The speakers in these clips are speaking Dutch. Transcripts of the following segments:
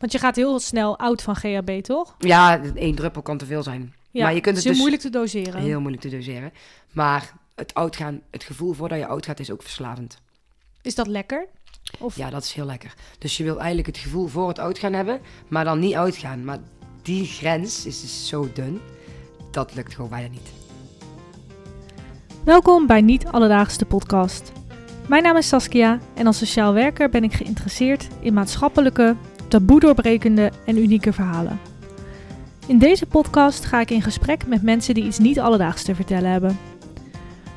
Want je gaat heel snel oud van GHB, toch? Ja, één druppel kan te veel zijn. Ja, maar je kunt het is dus moeilijk te doseren. heel moeilijk te doseren. Maar het oud gaan, het gevoel voordat je oud gaat, is ook verslavend. Is dat lekker? Of... Ja, dat is heel lekker. Dus je wil eigenlijk het gevoel voor het oud gaan hebben, maar dan niet oud gaan. Maar die grens is dus zo dun, dat lukt gewoon bijna niet. Welkom bij Niet Alledaagse podcast. Mijn naam is Saskia en als sociaal werker ben ik geïnteresseerd in maatschappelijke, taboe doorbrekende en unieke verhalen. In deze podcast ga ik in gesprek met mensen die iets niet alledaags te vertellen hebben.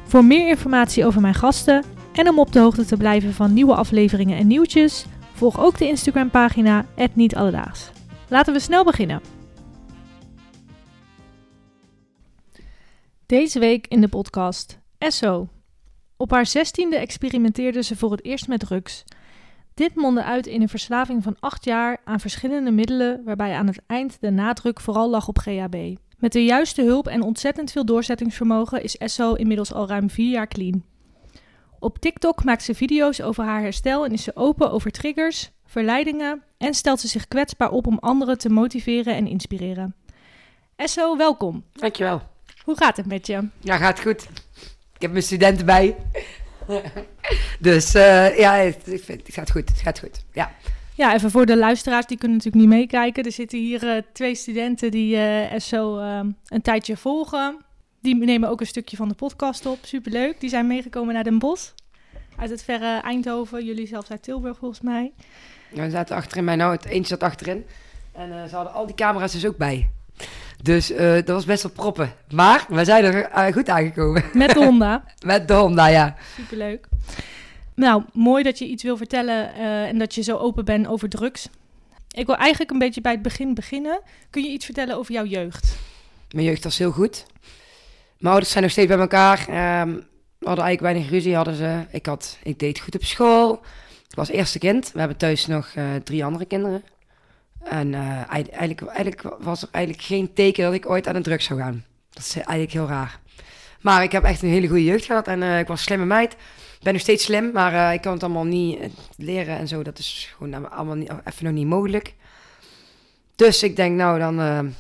Voor meer informatie over mijn gasten en om op de hoogte te blijven van nieuwe afleveringen en nieuwtjes, volg ook de Instagram pagina Niet Alledaags. Laten we snel beginnen. Deze week in de podcast Esso. Op haar zestiende experimenteerde ze voor het eerst met drugs. Dit mondde uit in een verslaving van acht jaar aan verschillende middelen, waarbij aan het eind de nadruk vooral lag op GHB. Met de juiste hulp en ontzettend veel doorzettingsvermogen is Esso inmiddels al ruim vier jaar clean. Op TikTok maakt ze video's over haar herstel en is ze open over triggers, verleidingen en stelt ze zich kwetsbaar op om anderen te motiveren en inspireren. Esso, welkom. Dankjewel. Hoe gaat het met je? Ja, gaat goed. Ik heb mijn studenten bij. dus uh, ja, het, het, gaat goed. Het gaat goed. Ja. Ja, even voor de luisteraars, die kunnen natuurlijk niet meekijken. Er zitten hier uh, twee studenten die uh, zo een tijdje volgen. Die nemen ook een stukje van de podcast op. Superleuk. Die zijn meegekomen naar Den Bosch. Uit het verre Eindhoven. Jullie zelfs uit Tilburg volgens mij. Ja, we zaten achterin mij nou. Het eentje zat achterin. En ze hadden al die camera's dus ook bij. Dus uh, dat was best wel proppen. Maar we zijn er uh, goed aangekomen. Met de Honda. Met de Honda, ja. Superleuk. Nou, mooi dat je iets wil vertellen uh, en dat je zo open bent over drugs. Ik wil eigenlijk een beetje bij het begin beginnen. Kun je iets vertellen over jouw jeugd? Mijn jeugd was heel goed. Mijn ouders zijn nog steeds bij elkaar. Um, we hadden eigenlijk weinig ruzie. Hadden ze. Ik, had, ik deed goed op school. Ik was eerste kind. We hebben thuis nog drie andere kinderen. En uh, eigenlijk, eigenlijk was er eigenlijk geen teken dat ik ooit aan de drugs zou gaan. Dat is eigenlijk heel raar. Maar ik heb echt een hele goede jeugd gehad en uh, ik was een slimme meid. Ik ben nog steeds slim, maar uh, ik kan het allemaal niet leren en zo. Dat is gewoon allemaal niet, even nog niet mogelijk. Dus ik denk, nou dan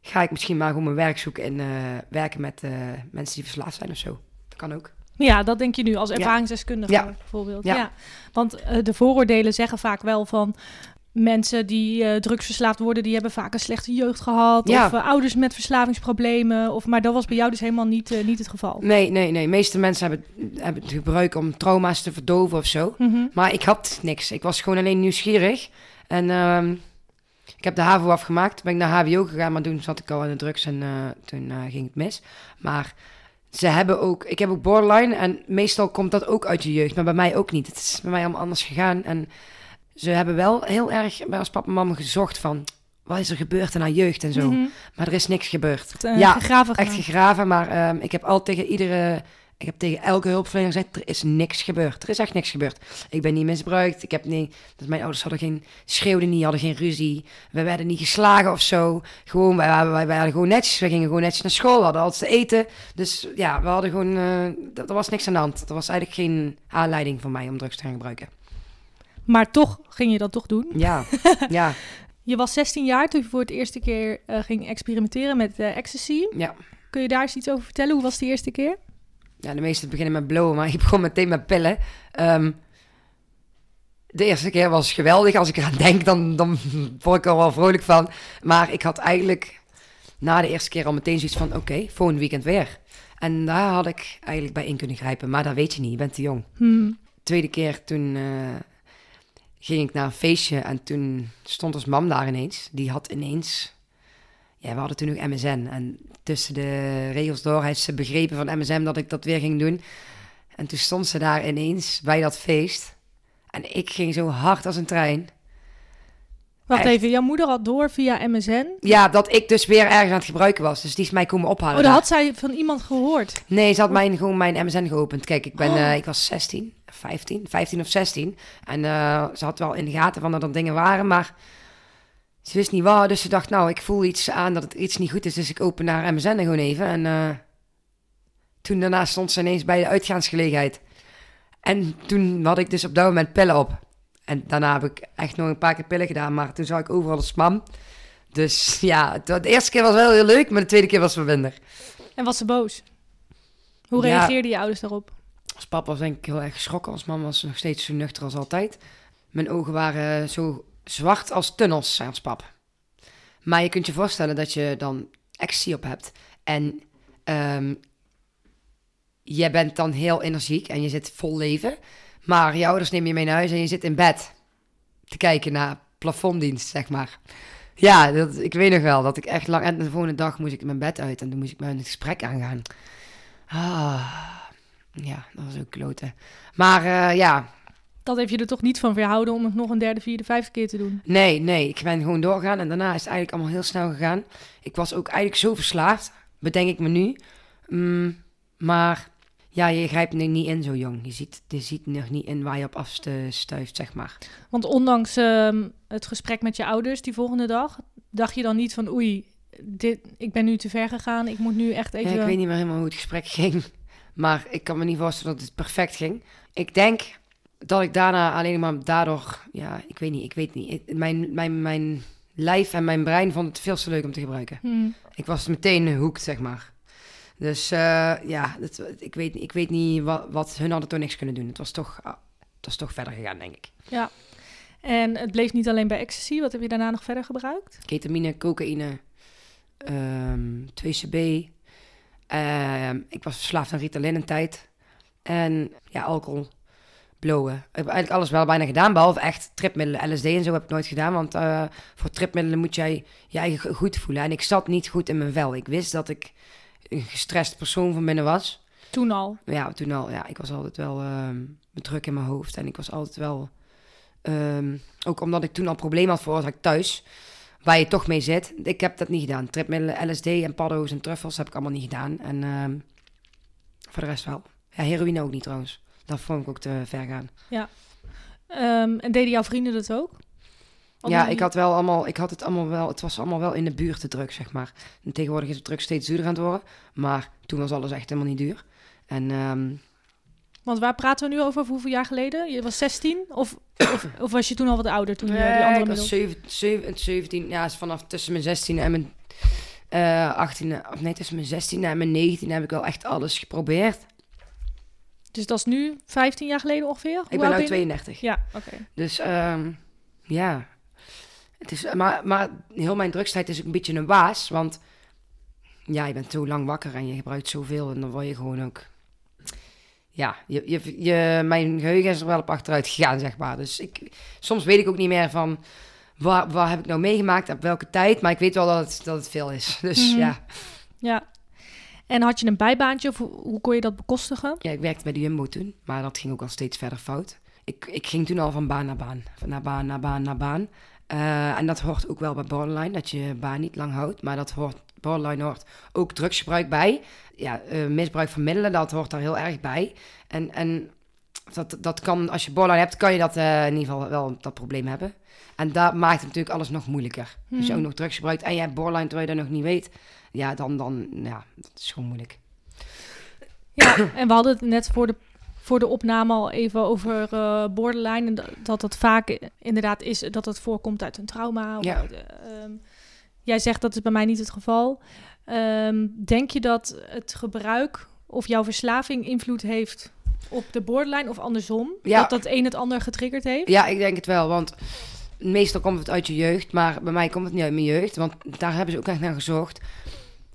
ga ik misschien maar gewoon mijn werk zoeken en werken met mensen die verslaafd zijn of zo. Dat kan ook. Ja, dat denk je nu als ervaringsdeskundige ja. bijvoorbeeld. Ja. ja. Want de vooroordelen zeggen vaak wel van mensen die uh, drugsverslaafd worden, die hebben vaak een slechte jeugd gehad. Ja. Of uh, ouders met verslavingsproblemen. Of, maar dat was bij jou dus helemaal niet, uh, niet het geval. Nee, nee, nee. De meeste mensen hebben, hebben het gebruik om trauma's te verdoven of zo. Mm -hmm. Maar ik had niks. Ik was gewoon alleen nieuwsgierig. En uh, ik heb de HAVO afgemaakt. Ben ik naar HBO gegaan, maar toen zat ik al in de drugs en toen ging het mis. Maar ze hebben ook, ik heb ook borderline en meestal komt dat ook uit je jeugd. Maar bij mij ook niet. Het is bij mij allemaal anders gegaan en ze hebben wel heel erg bij ons papa en mama gezocht van... Wat is er gebeurd in haar jeugd en zo. Mm -hmm. Maar er is niks gebeurd. Uh, ja, gegraven echt gegraven. Maar um, ik heb altijd tegen iedere... Ik heb tegen elke hulpverlener gezegd, er is niks gebeurd. Er is echt niks gebeurd. Ik ben niet misbruikt. Ik heb niet... Dus mijn ouders hadden geen... Schreeuwden niet, hadden geen ruzie. We werden niet geslagen of zo. Gewoon, wij, wij, wij waren gewoon netjes. We gingen gewoon netjes naar school. We hadden altijd te eten. Dus ja, we hadden gewoon... Uh, er was niks aan de hand. Er was eigenlijk geen aanleiding voor mij om drugs te gaan gebruiken. Maar toch ging je dat toch doen. Ja, ja. je was 16 jaar toen je voor het eerste keer uh, ging experimenteren met uh, ecstasy. Ja. Kun je daar eens iets over vertellen? Hoe was die eerste keer? Ja, de meeste beginnen met blowen, maar ik begon meteen met pillen. Um, de eerste keer was geweldig. Als ik eraan denk, dan, dan word ik er wel vrolijk van. Maar ik had eigenlijk na de eerste keer al meteen zoiets van... oké, okay, volgend weekend weer. En daar had ik eigenlijk bij in kunnen grijpen. Maar dat weet je niet, je bent te jong. Hmm. Tweede keer toen... Uh, ging ik naar een feestje en toen stond ons mam daar ineens. Die had ineens... Ja, we hadden toen nog MSN. En tussen de regels door heeft ze begrepen van MSN dat ik dat weer ging doen. En toen stond ze daar ineens bij dat feest. En ik ging zo hard als een trein. Wacht Echt. even, jouw moeder had door via MSN? Ja, dat ik dus weer ergens aan het gebruiken was. Dus die is mij komen ophalen. Oh, dat had zij van iemand gehoord? Nee, ze had mijn, gewoon mijn MSN geopend. Kijk, ik, ben, oh. uh, ik was 16, 15, 15 of 16. En uh, ze had wel in de gaten van dat er dingen waren, maar ze wist niet waar. Dus ze dacht, nou, ik voel iets aan dat het iets niet goed is. Dus ik open naar MSN gewoon even. En uh, toen daarna stond ze ineens bij de uitgaansgelegenheid. En toen had ik dus op dat moment pillen op. En daarna heb ik echt nog een paar keer pillen gedaan, maar toen zag ik overal een smam. Dus ja, de eerste keer was wel heel leuk, maar de tweede keer was het minder. En was ze boos? Hoe Ja. reageerden je ouders daarop? Als papa was denk ik heel erg geschrokken, als mama was nog steeds zo nuchter als altijd. Mijn ogen waren zo zwart als tunnels, zei ons pap. Maar je kunt je voorstellen dat je dan ecstasy op hebt. En ehm je bent dan heel energiek en je zit vol leven. Maar je ouders nemen je mee naar huis en je zit in bed te kijken naar plafonddienst, zeg maar. Ja, dat, ik weet nog wel dat ik echt lang... En de volgende dag moest ik mijn bed uit en toen moest ik een gesprek aangaan. Ah, ja, dat was ook kloten. Maar eh, ja, Dat heeft je er toch niet van weerhouden om het nog een derde, vierde, vijfde keer te doen? nee, nee, ik ben gewoon doorgegaan en daarna is het eigenlijk allemaal heel snel gegaan. Ik was ook eigenlijk zo verslaafd, bedenk ik me nu. Mm, maar ja, je grijpt er niet in zo jong. Je ziet, je ziet nog niet in waar je op afstuift, zeg maar. Want ondanks ehm, het gesprek met je ouders die volgende dag, dacht je dan niet van oei, dit, ik ben nu te ver gegaan, ik moet nu echt even... Ja, ik weet niet meer helemaal hoe het gesprek ging. Maar ik kan me niet voorstellen dat het perfect ging. Ik denk dat ik daarna alleen maar daardoor... Ja, ik weet niet, ik weet niet. Mijn, mijn, mijn lijf en mijn brein vonden het veel te leuk om te gebruiken. Hmm. Ik was meteen hoekt, zeg maar. Dus eh, ja, dat, ik, weet, ik weet niet wat, wat... Hun hadden toch niks kunnen doen. Het was toch, ah, het was toch verder gegaan, denk ik. Ja. En het bleef niet alleen bij ecstasy. Wat heb je daarna nog verder gebruikt? Ketamine, cocaïne, ehm 2CB. Ehm, ik was verslaafd aan Ritalin een tijd. En ja, alcohol, blowen. Ik heb eigenlijk alles wel bijna gedaan, behalve echt tripmiddelen. LSD en zo heb ik nooit gedaan, want eh, voor tripmiddelen moet jij je eigen goed voelen. En ik zat niet goed in mijn vel. Ik wist dat ik een gestrest persoon van binnen was. Toen al. Ja, toen al, ja, ik was altijd wel ehm druk in mijn hoofd. En ik was altijd wel, ehm, ook omdat ik toen al problemen had veroorzaakt thuis, waar je toch mee zit. Ik heb dat niet gedaan. Tripmiddelen, LSD en paddo's en truffels heb ik allemaal niet gedaan. En ehm, voor de rest wel. Ja, heroïne ook niet trouwens. Dat vond ik ook te ver gaan. Ehm, en deden jouw vrienden dat ook? Ja, ik had wel allemaal, ik had het allemaal wel, het was allemaal wel in de buurt de druk, zeg maar. En tegenwoordig is de druk steeds duurder aan het worden. Maar toen was alles echt helemaal niet duur. En ehm, Want waar praten we nu over? Hoeveel jaar geleden? Je was 16? Of, of, of was je toen al wat ouder? Toen je die andere ik was middel... 7, 7, 17, ja, is vanaf tussen mijn 16 en mijn eh 18, of nee, tussen mijn 16 en mijn 19 heb ik wel echt alles geprobeerd. Dus dat is nu 15 jaar geleden ongeveer? ik ben nu 32. Ja, oké. Dus ehm, ja, het is, maar, maar heel mijn drugstijd is ook een beetje een waas, want ja, je bent zo lang wakker en je gebruikt zoveel en dan word je gewoon ook... Ja, je, je, je, mijn geheugen is er wel op achteruit gegaan, zeg maar. Dus ik, soms weet ik ook niet meer van... Waar, waar heb ik nou meegemaakt, op welke tijd? Maar ik weet wel dat het, dat het veel is. Dus Mhm. ja. Ja. En had je een bijbaantje of hoe, kon je dat bekostigen? ja, ik werkte bij de Jumbo toen. Maar dat ging ook al steeds verder fout. Ik, ik ging toen al van baan naar baan. Van naar baan, naar baan, naar baan. Eh, en dat hoort ook wel bij borderline, dat je baan niet lang houdt. Maar dat hoort, borderline hoort ook drugsgebruik bij. Ja, eh, misbruik van middelen, dat hoort daar heel erg bij. En, en dat, dat kan, als je borderline hebt, kan je dat eh, in ieder geval wel dat probleem hebben. En dat maakt het natuurlijk alles nog moeilijker. Als je Mhm. ook nog drugs gebruikt en je hebt borderline terwijl je dat nog niet weet. Ja, dan, dan ja, dat is gewoon moeilijk. Ja, en we hadden het net voor de, voor de opname al even over eh, borderline. En dat- dat vaak inderdaad is dat het voorkomt uit een trauma. Of Ja. eh, ehm, jij zegt dat is bij mij niet het geval. Ehm, denk je dat het gebruik of jouw verslaving invloed heeft op de borderline of andersom? Ja. Dat dat een het ander getriggerd heeft? Ja, ik denk het wel, want meestal komt het uit je jeugd, maar bij mij komt het niet uit mijn jeugd, want daar hebben ze ook echt naar gezocht.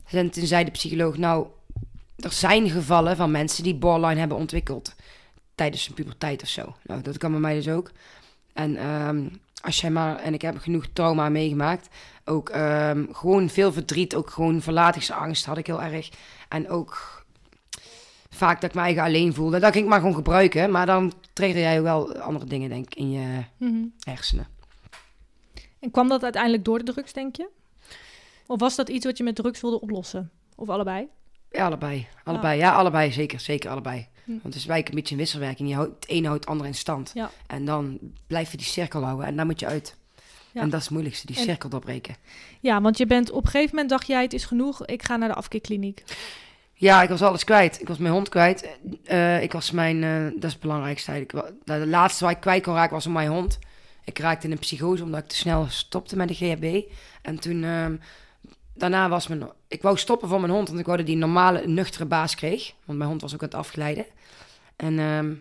En toen zei de psycholoog, nou, er zijn gevallen van mensen die borderline hebben ontwikkeld tijdens hun puberteit of zo. Nou, dat kan bij mij dus ook. En ehm, als jij maar, en ik heb genoeg trauma meegemaakt, ook ehm, gewoon veel verdriet, ook gewoon verlatingsangst had ik heel erg. En ook vaak dat ik me eigen alleen voelde. Dat ging ik maar gewoon gebruiken, maar dan trigger jij wel andere dingen, denk ik, in je Mhm. hersenen. En kwam dat uiteindelijk door de drugs, denk je? Of was dat iets wat je met drugs wilde oplossen? Of allebei? Ja, allebei. Allebei. Ja, allebei. Zeker. Zeker allebei. Hm. Want het is eigenlijk een beetje een wisselwerking. Je houdt, het ene houdt het andere in stand. Ja. En dan blijf je die cirkel houden. En daar moet je uit. Ja. En dat is het moeilijkste. Die En- cirkel doorbreken. Ja, want je bent op een gegeven moment dacht jij het is genoeg, ik ga naar de afkeerkliniek. Ja, ik was alles kwijt. Ik was mijn hond kwijt. Eh, ik was mijn, eh, dat is het belangrijkste. De, de laatste waar ik kwijt kon raken was mijn hond. Ik raakte in een psychose omdat ik te snel stopte met de GHB. En toen, ehm, daarna was mijn, ik wou stoppen voor mijn hond, want ik dat die normale, nuchtere baas kreeg. Want mijn hond was ook aan het afglijden. En ehm,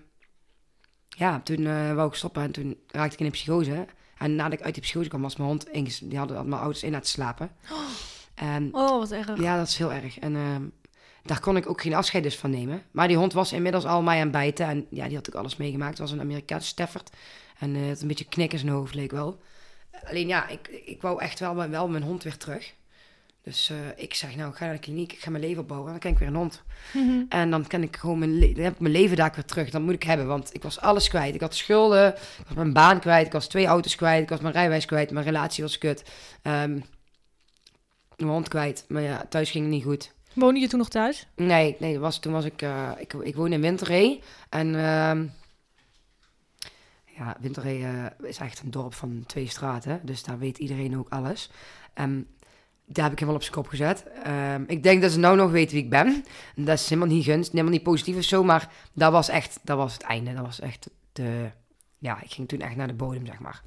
ja, toen eh, wou ik stoppen en toen raakte ik in een psychose. En nadat ik uit die psychose kwam, was mijn hond, die hadden had mijn ouders in laten slapen. En Oh, wat erg. ja, dat is heel erg. En ehm, daar kon ik ook geen afscheid dus van nemen. Maar die hond was inmiddels al mij aan het bijten. En ja, die had ook alles meegemaakt. Het was een Amerikaanse Stafford. En eh, het had een beetje knik in zijn hoofd, leek wel. Alleen ja, ik, ik wou echt wel, wel mijn hond weer terug. Dus eh, ik zeg, nou, ik ga naar de kliniek. Ik ga mijn leven opbouwen. En dan kan ik weer een hond. Mhm. En dan kan ik gewoon mijn, le- dan heb ik mijn leven daar weer terug. Dat moet ik hebben, want ik was alles kwijt. Ik had schulden, ik was mijn baan kwijt, ik was twee auto's kwijt, ik was mijn rijwijs kwijt, mijn relatie was kut. Ehm, mijn hond kwijt, maar ja, thuis ging het niet goed. Woonde je toen nog thuis? Nee, nee, was, toen was ik, eh, ik, ik woon in Winterhee. En ehm, ja, Winterhee eh, is echt een dorp van twee straten, dus daar weet iedereen ook alles. Ehm, daar heb ik helemaal op zijn kop gezet. Ehm, ik denk dat ze nou nog weten wie ik ben. Dat is helemaal niet gunst, helemaal niet positief of zo, maar dat was echt, dat was het einde. Dat was echt de, ja, ik ging toen echt naar de bodem, zeg maar.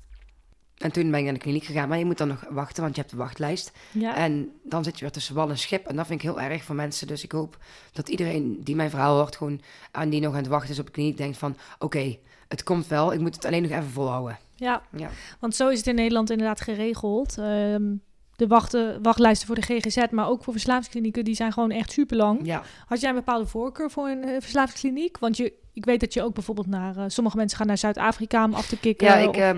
En toen ben ik naar de kliniek gegaan, maar je moet dan nog wachten, want je hebt de wachtlijst. Ja. En dan zit je weer tussen wal en schip. En dat vind ik heel erg voor mensen. Dus ik hoop dat iedereen die mijn verhaal hoort, gewoon aan die nog aan het wachten is op de kliniek, denkt van: oké, het komt wel. Ik moet het alleen nog even volhouden. ja, Ja. want zo is het in Nederland inderdaad geregeld. Ehm, de wachten, wachtlijsten voor de GGZ, maar ook voor verslavingsklinieken, die zijn gewoon echt super lang. Ja, Had jij een bepaalde voorkeur voor een eh, verslavingskliniek? Want je, ik weet dat je ook bijvoorbeeld naar... eh, sommige mensen gaan naar Zuid-Afrika om af te kicken. ja ik, of- eh,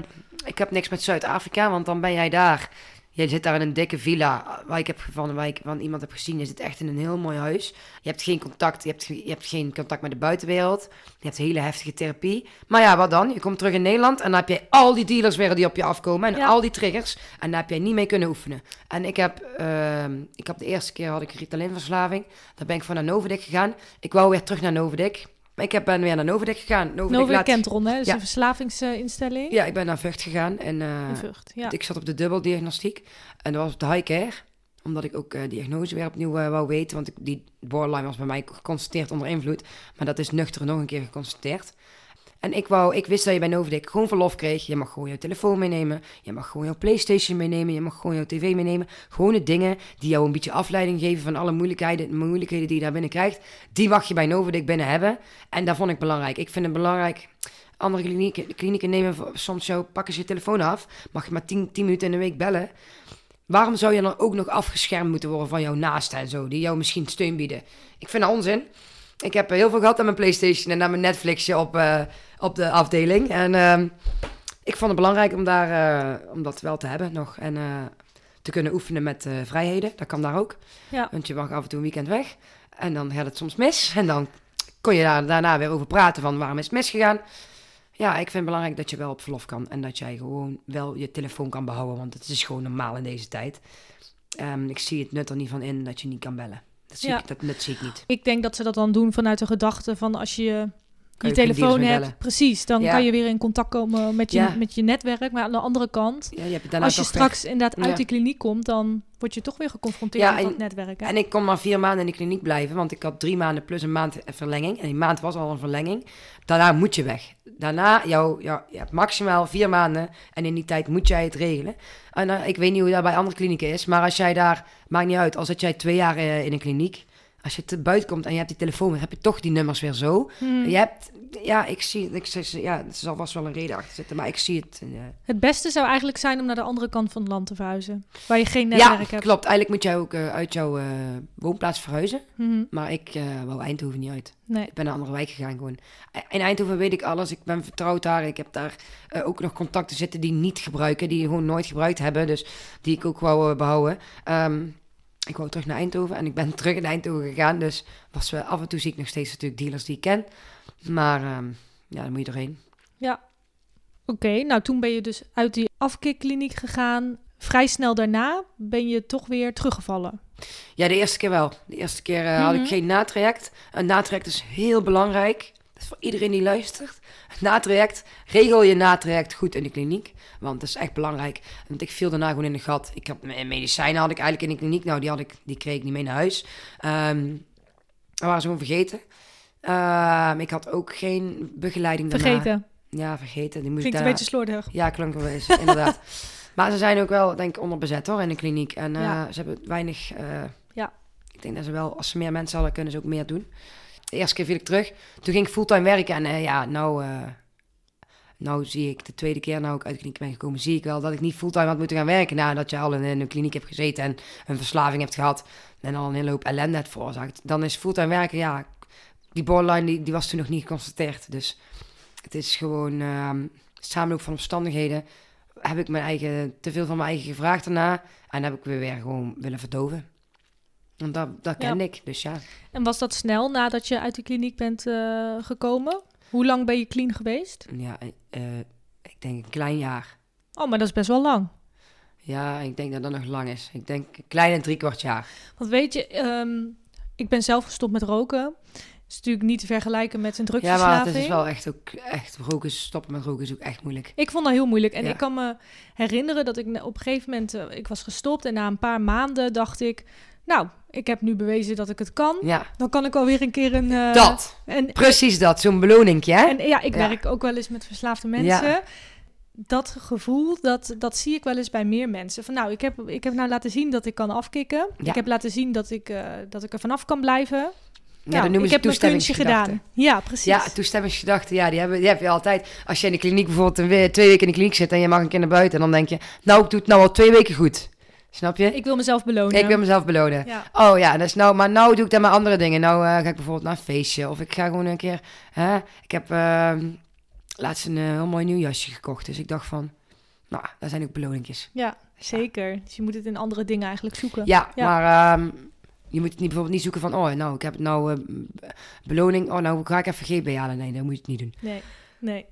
ik heb niks met Zuid-Afrika, want dan ben jij daar. Je zit daar in een dikke villa, waar ik, heb, van, waar ik van iemand heb gezien. Je zit echt in een heel mooi huis. Je hebt geen contact, je hebt, je hebt geen contact met de buitenwereld. Je hebt hele heftige therapie. Maar ja, wat dan? Je komt terug in Nederland en dan heb je al die dealers weer die op je afkomen. En Ja. al die triggers. En daar heb jij niet mee kunnen oefenen. En ik heb, ehm, ik heb de eerste keer had ik Ritalin-verslaving. Daar ben ik van naar Novidik gegaan. Ik wou weer terug naar Novidik. Maar ik heb, ben weer naar Novidik gegaan. Laat- Kentron, hè? Dus Ja. een verslavingsinstelling. Ja, ik ben naar Vught gegaan. En, eh, In Vught, ja. ik zat op de dubbeldiagnostiek. En dat was op de high care. Omdat ik ook eh diagnose weer opnieuw eh, wou weten. Want ik, die borderline was bij mij geconstateerd onder invloed. Maar dat is nuchter nog een keer geconstateerd. En ik, wou, ik wist dat je bij Novidik gewoon verlof kreeg. Je mag gewoon je telefoon meenemen. Je mag gewoon jouw Playstation meenemen. Je mag gewoon jouw tv meenemen. Gewone dingen die jou een beetje afleiding geven van alle moeilijkheden, moeilijkheden die je daar binnen krijgt. Die mag je bij Novidik binnen hebben. En dat vond ik belangrijk. Ik vind het belangrijk. Andere klinieken, klinieken nemen soms jou, pakken ze je telefoon af. Mag je maar 10 minuten in de week bellen. Waarom zou je dan ook nog afgeschermd moeten worden van jouw naasten en zo, die jou misschien steun bieden? Ik vind dat onzin. Ik heb heel veel gehad aan mijn PlayStation en aan mijn Netflixje op, eh, op de afdeling. En ehm, ik vond het belangrijk om, daar, eh, om dat wel te hebben nog. En eh, te kunnen oefenen met eh, vrijheden. Dat kan daar ook. Ja. Want je mag af en toe een weekend weg. En dan gaat het soms mis. En dan kon je daar daarna weer over praten van waarom is het misgegaan. Ja, ik vind het belangrijk dat je wel op verlof kan. En dat jij gewoon wel je telefoon kan behouden. Want het is gewoon normaal in deze tijd. Ehm, ik zie het nut er niet van in dat je niet kan bellen. Dat zie, Ja. ik, dat nut zie ik niet. Ik denk dat ze dat dan doen vanuit de gedachte van als je je telefoon hebt, precies, dan Ja. kan je weer in contact komen met je, Ja. met je netwerk. Maar aan de andere kant, Ja, je hebt het daarna als je weg. straks inderdaad uit die kliniek komt, dan word je toch weer geconfronteerd met dat netwerk. Hè? En ik kon maar vier maanden in de kliniek blijven, want ik had drie maanden plus een maand verlenging. En die maand was al een verlenging. Daarna moet je weg. Daarna, jou, jou, je hebt maximaal vier maanden en in die tijd moet jij het regelen. En eh, ik weet niet hoe dat bij andere klinieken is, maar als jij daar, maakt niet uit, al zit jij twee jaar eh, in een kliniek. Als je te buiten komt en je hebt die telefoon weer, heb je toch die nummers weer zo. Hmm. Je hebt, ja, ik zie, ik, zeg- ja, er zal vast wel een reden achter zitten, maar ik zie het. eh, Het beste zou eigenlijk zijn om naar de andere kant van het land te verhuizen. Waar je geen netwerk ja, hebt. klopt. Eigenlijk moet jij ook eh, uit jouw eh, woonplaats verhuizen. Mhm. Maar ik wou Eindhoven niet uit. Nee. Ik ben naar een andere wijk gegaan gewoon. In Eindhoven weet ik alles. Ik ben vertrouwd daar. Ik heb daar ook nog contacten zitten die niet gebruiken. Die gewoon nooit gebruikt hebben. Dus die ik ook wou eh, behouden. Ehm, ik wou terug naar Eindhoven. En ik ben terug in Eindhoven gegaan. Dus was, we af en toe zie ik nog steeds natuurlijk dealers die ik ken. Maar ehm, ja, dan moet je doorheen. Oké, nou toen ben je dus uit die afkikkliniek gegaan. Vrij snel daarna ben je toch weer teruggevallen. Ja, de eerste keer wel. De eerste keer eh, had Mhm. ik geen natraject. Een natraject is heel belangrijk. Voor iedereen die luistert. Natraject, regel je natraject goed in de kliniek. Want dat is echt belangrijk. Want ik viel daarna gewoon in de gat. Ik had mijn medicijnen had ik eigenlijk in de kliniek. Nou, die, had ik, die kreeg ik niet mee naar huis. We waren ze gewoon vergeten. Ehm, ik had ook geen begeleiding daarna. Vergeten. Ja, vergeten. Die moest Klinkt ik een daarna- beetje slordig. Ja, klank wel eens, inderdaad. Maar ze zijn ook wel, denk ik, onderbezet hoor, in de kliniek. En eh, Ja. ze hebben weinig... eh, Ja. Ik denk dat ze wel, als ze meer mensen hadden, kunnen ze ook meer doen. De eerste keer viel ik terug. Toen ging ik fulltime werken. En eh, ja, nou, eh, nou zie ik de tweede keer, nou ik uit de kliniek ben gekomen, zie ik wel dat ik niet fulltime had moeten gaan werken. Nadat je al in, een kliniek hebt gezeten en een verslaving hebt gehad. En al een hele hoop ellende hebt veroorzaakt. Dan is fulltime werken, ja, die borderline die, was toen nog niet geconstateerd. Dus het is gewoon ehm samenloop van omstandigheden. Heb ik mijn eigen, te veel van mijn eigen gevraagd daarna. En heb ik weer, weer gewoon willen verdoven. Want dat, dat Ja. kende ik, dus ja. En was dat snel nadat je uit de kliniek bent eh, gekomen? Hoe lang ben je clean geweest? Ja, eh, ik denk een klein jaar. Oh, maar dat is best wel lang. Ja, ik denk dat dat nog lang is. Ik denk een kleine drie kwart jaar. Want weet je, ehm, ik ben zelf gestopt met roken. Dat is natuurlijk niet te vergelijken met een Ja, maar drugsverslaving. het is wel echt ook echt roken, stoppen met roken is ook echt moeilijk. Ik vond dat heel moeilijk. En Ja. ik kan me herinneren dat ik op een gegeven moment... eh, ik was gestopt en na een paar maanden dacht ik... Nou, ik heb nu bewezen dat ik het kan. Ja, Dan kan ik alweer een keer een... eh, dat. En, Precies dat, zo'n beloningje, hè? en ja, ik Ja. werk ook wel eens met verslaafde mensen. Dat gevoel, dat, dat zie ik wel eens bij meer mensen. Van nou, ik heb, ik heb nou laten zien dat ik kan afkicken. Ik heb laten zien dat ik, eh, dat ik er vanaf kan blijven. ja, Nou, dat noemen ik ze toestemmingsgedachten. gedaan. Ja, precies. Ja, toestemmingsgedachten, ja, die, hebben, die heb je altijd. Als je in de kliniek bijvoorbeeld een we- twee weken in de kliniek zit en je mag een keer naar buiten, dan denk je, nou, ik doe het nou al twee weken goed. Snap je? Ik wil mezelf belonen. Ik wil mezelf belonen. Ja. Oh ja, dat is nou, maar nou doe ik dan maar andere dingen. Nou eh, ga ik bijvoorbeeld naar een feestje of ik ga gewoon een keer. Hè, ik heb ehm, laatst een eh, heel mooi nieuw jasje gekocht, dus ik dacht van, nou, daar zijn ook beloningjes. Ja, zeker. Dus je moet het in andere dingen eigenlijk zoeken. Ja, Ja. maar ehm, je moet het niet, bijvoorbeeld niet zoeken van, oh, nou, ik heb nou eh, beloning. Oh, nou ga ik even GB halen. Nee, dat moet je het niet doen. Nee, nee.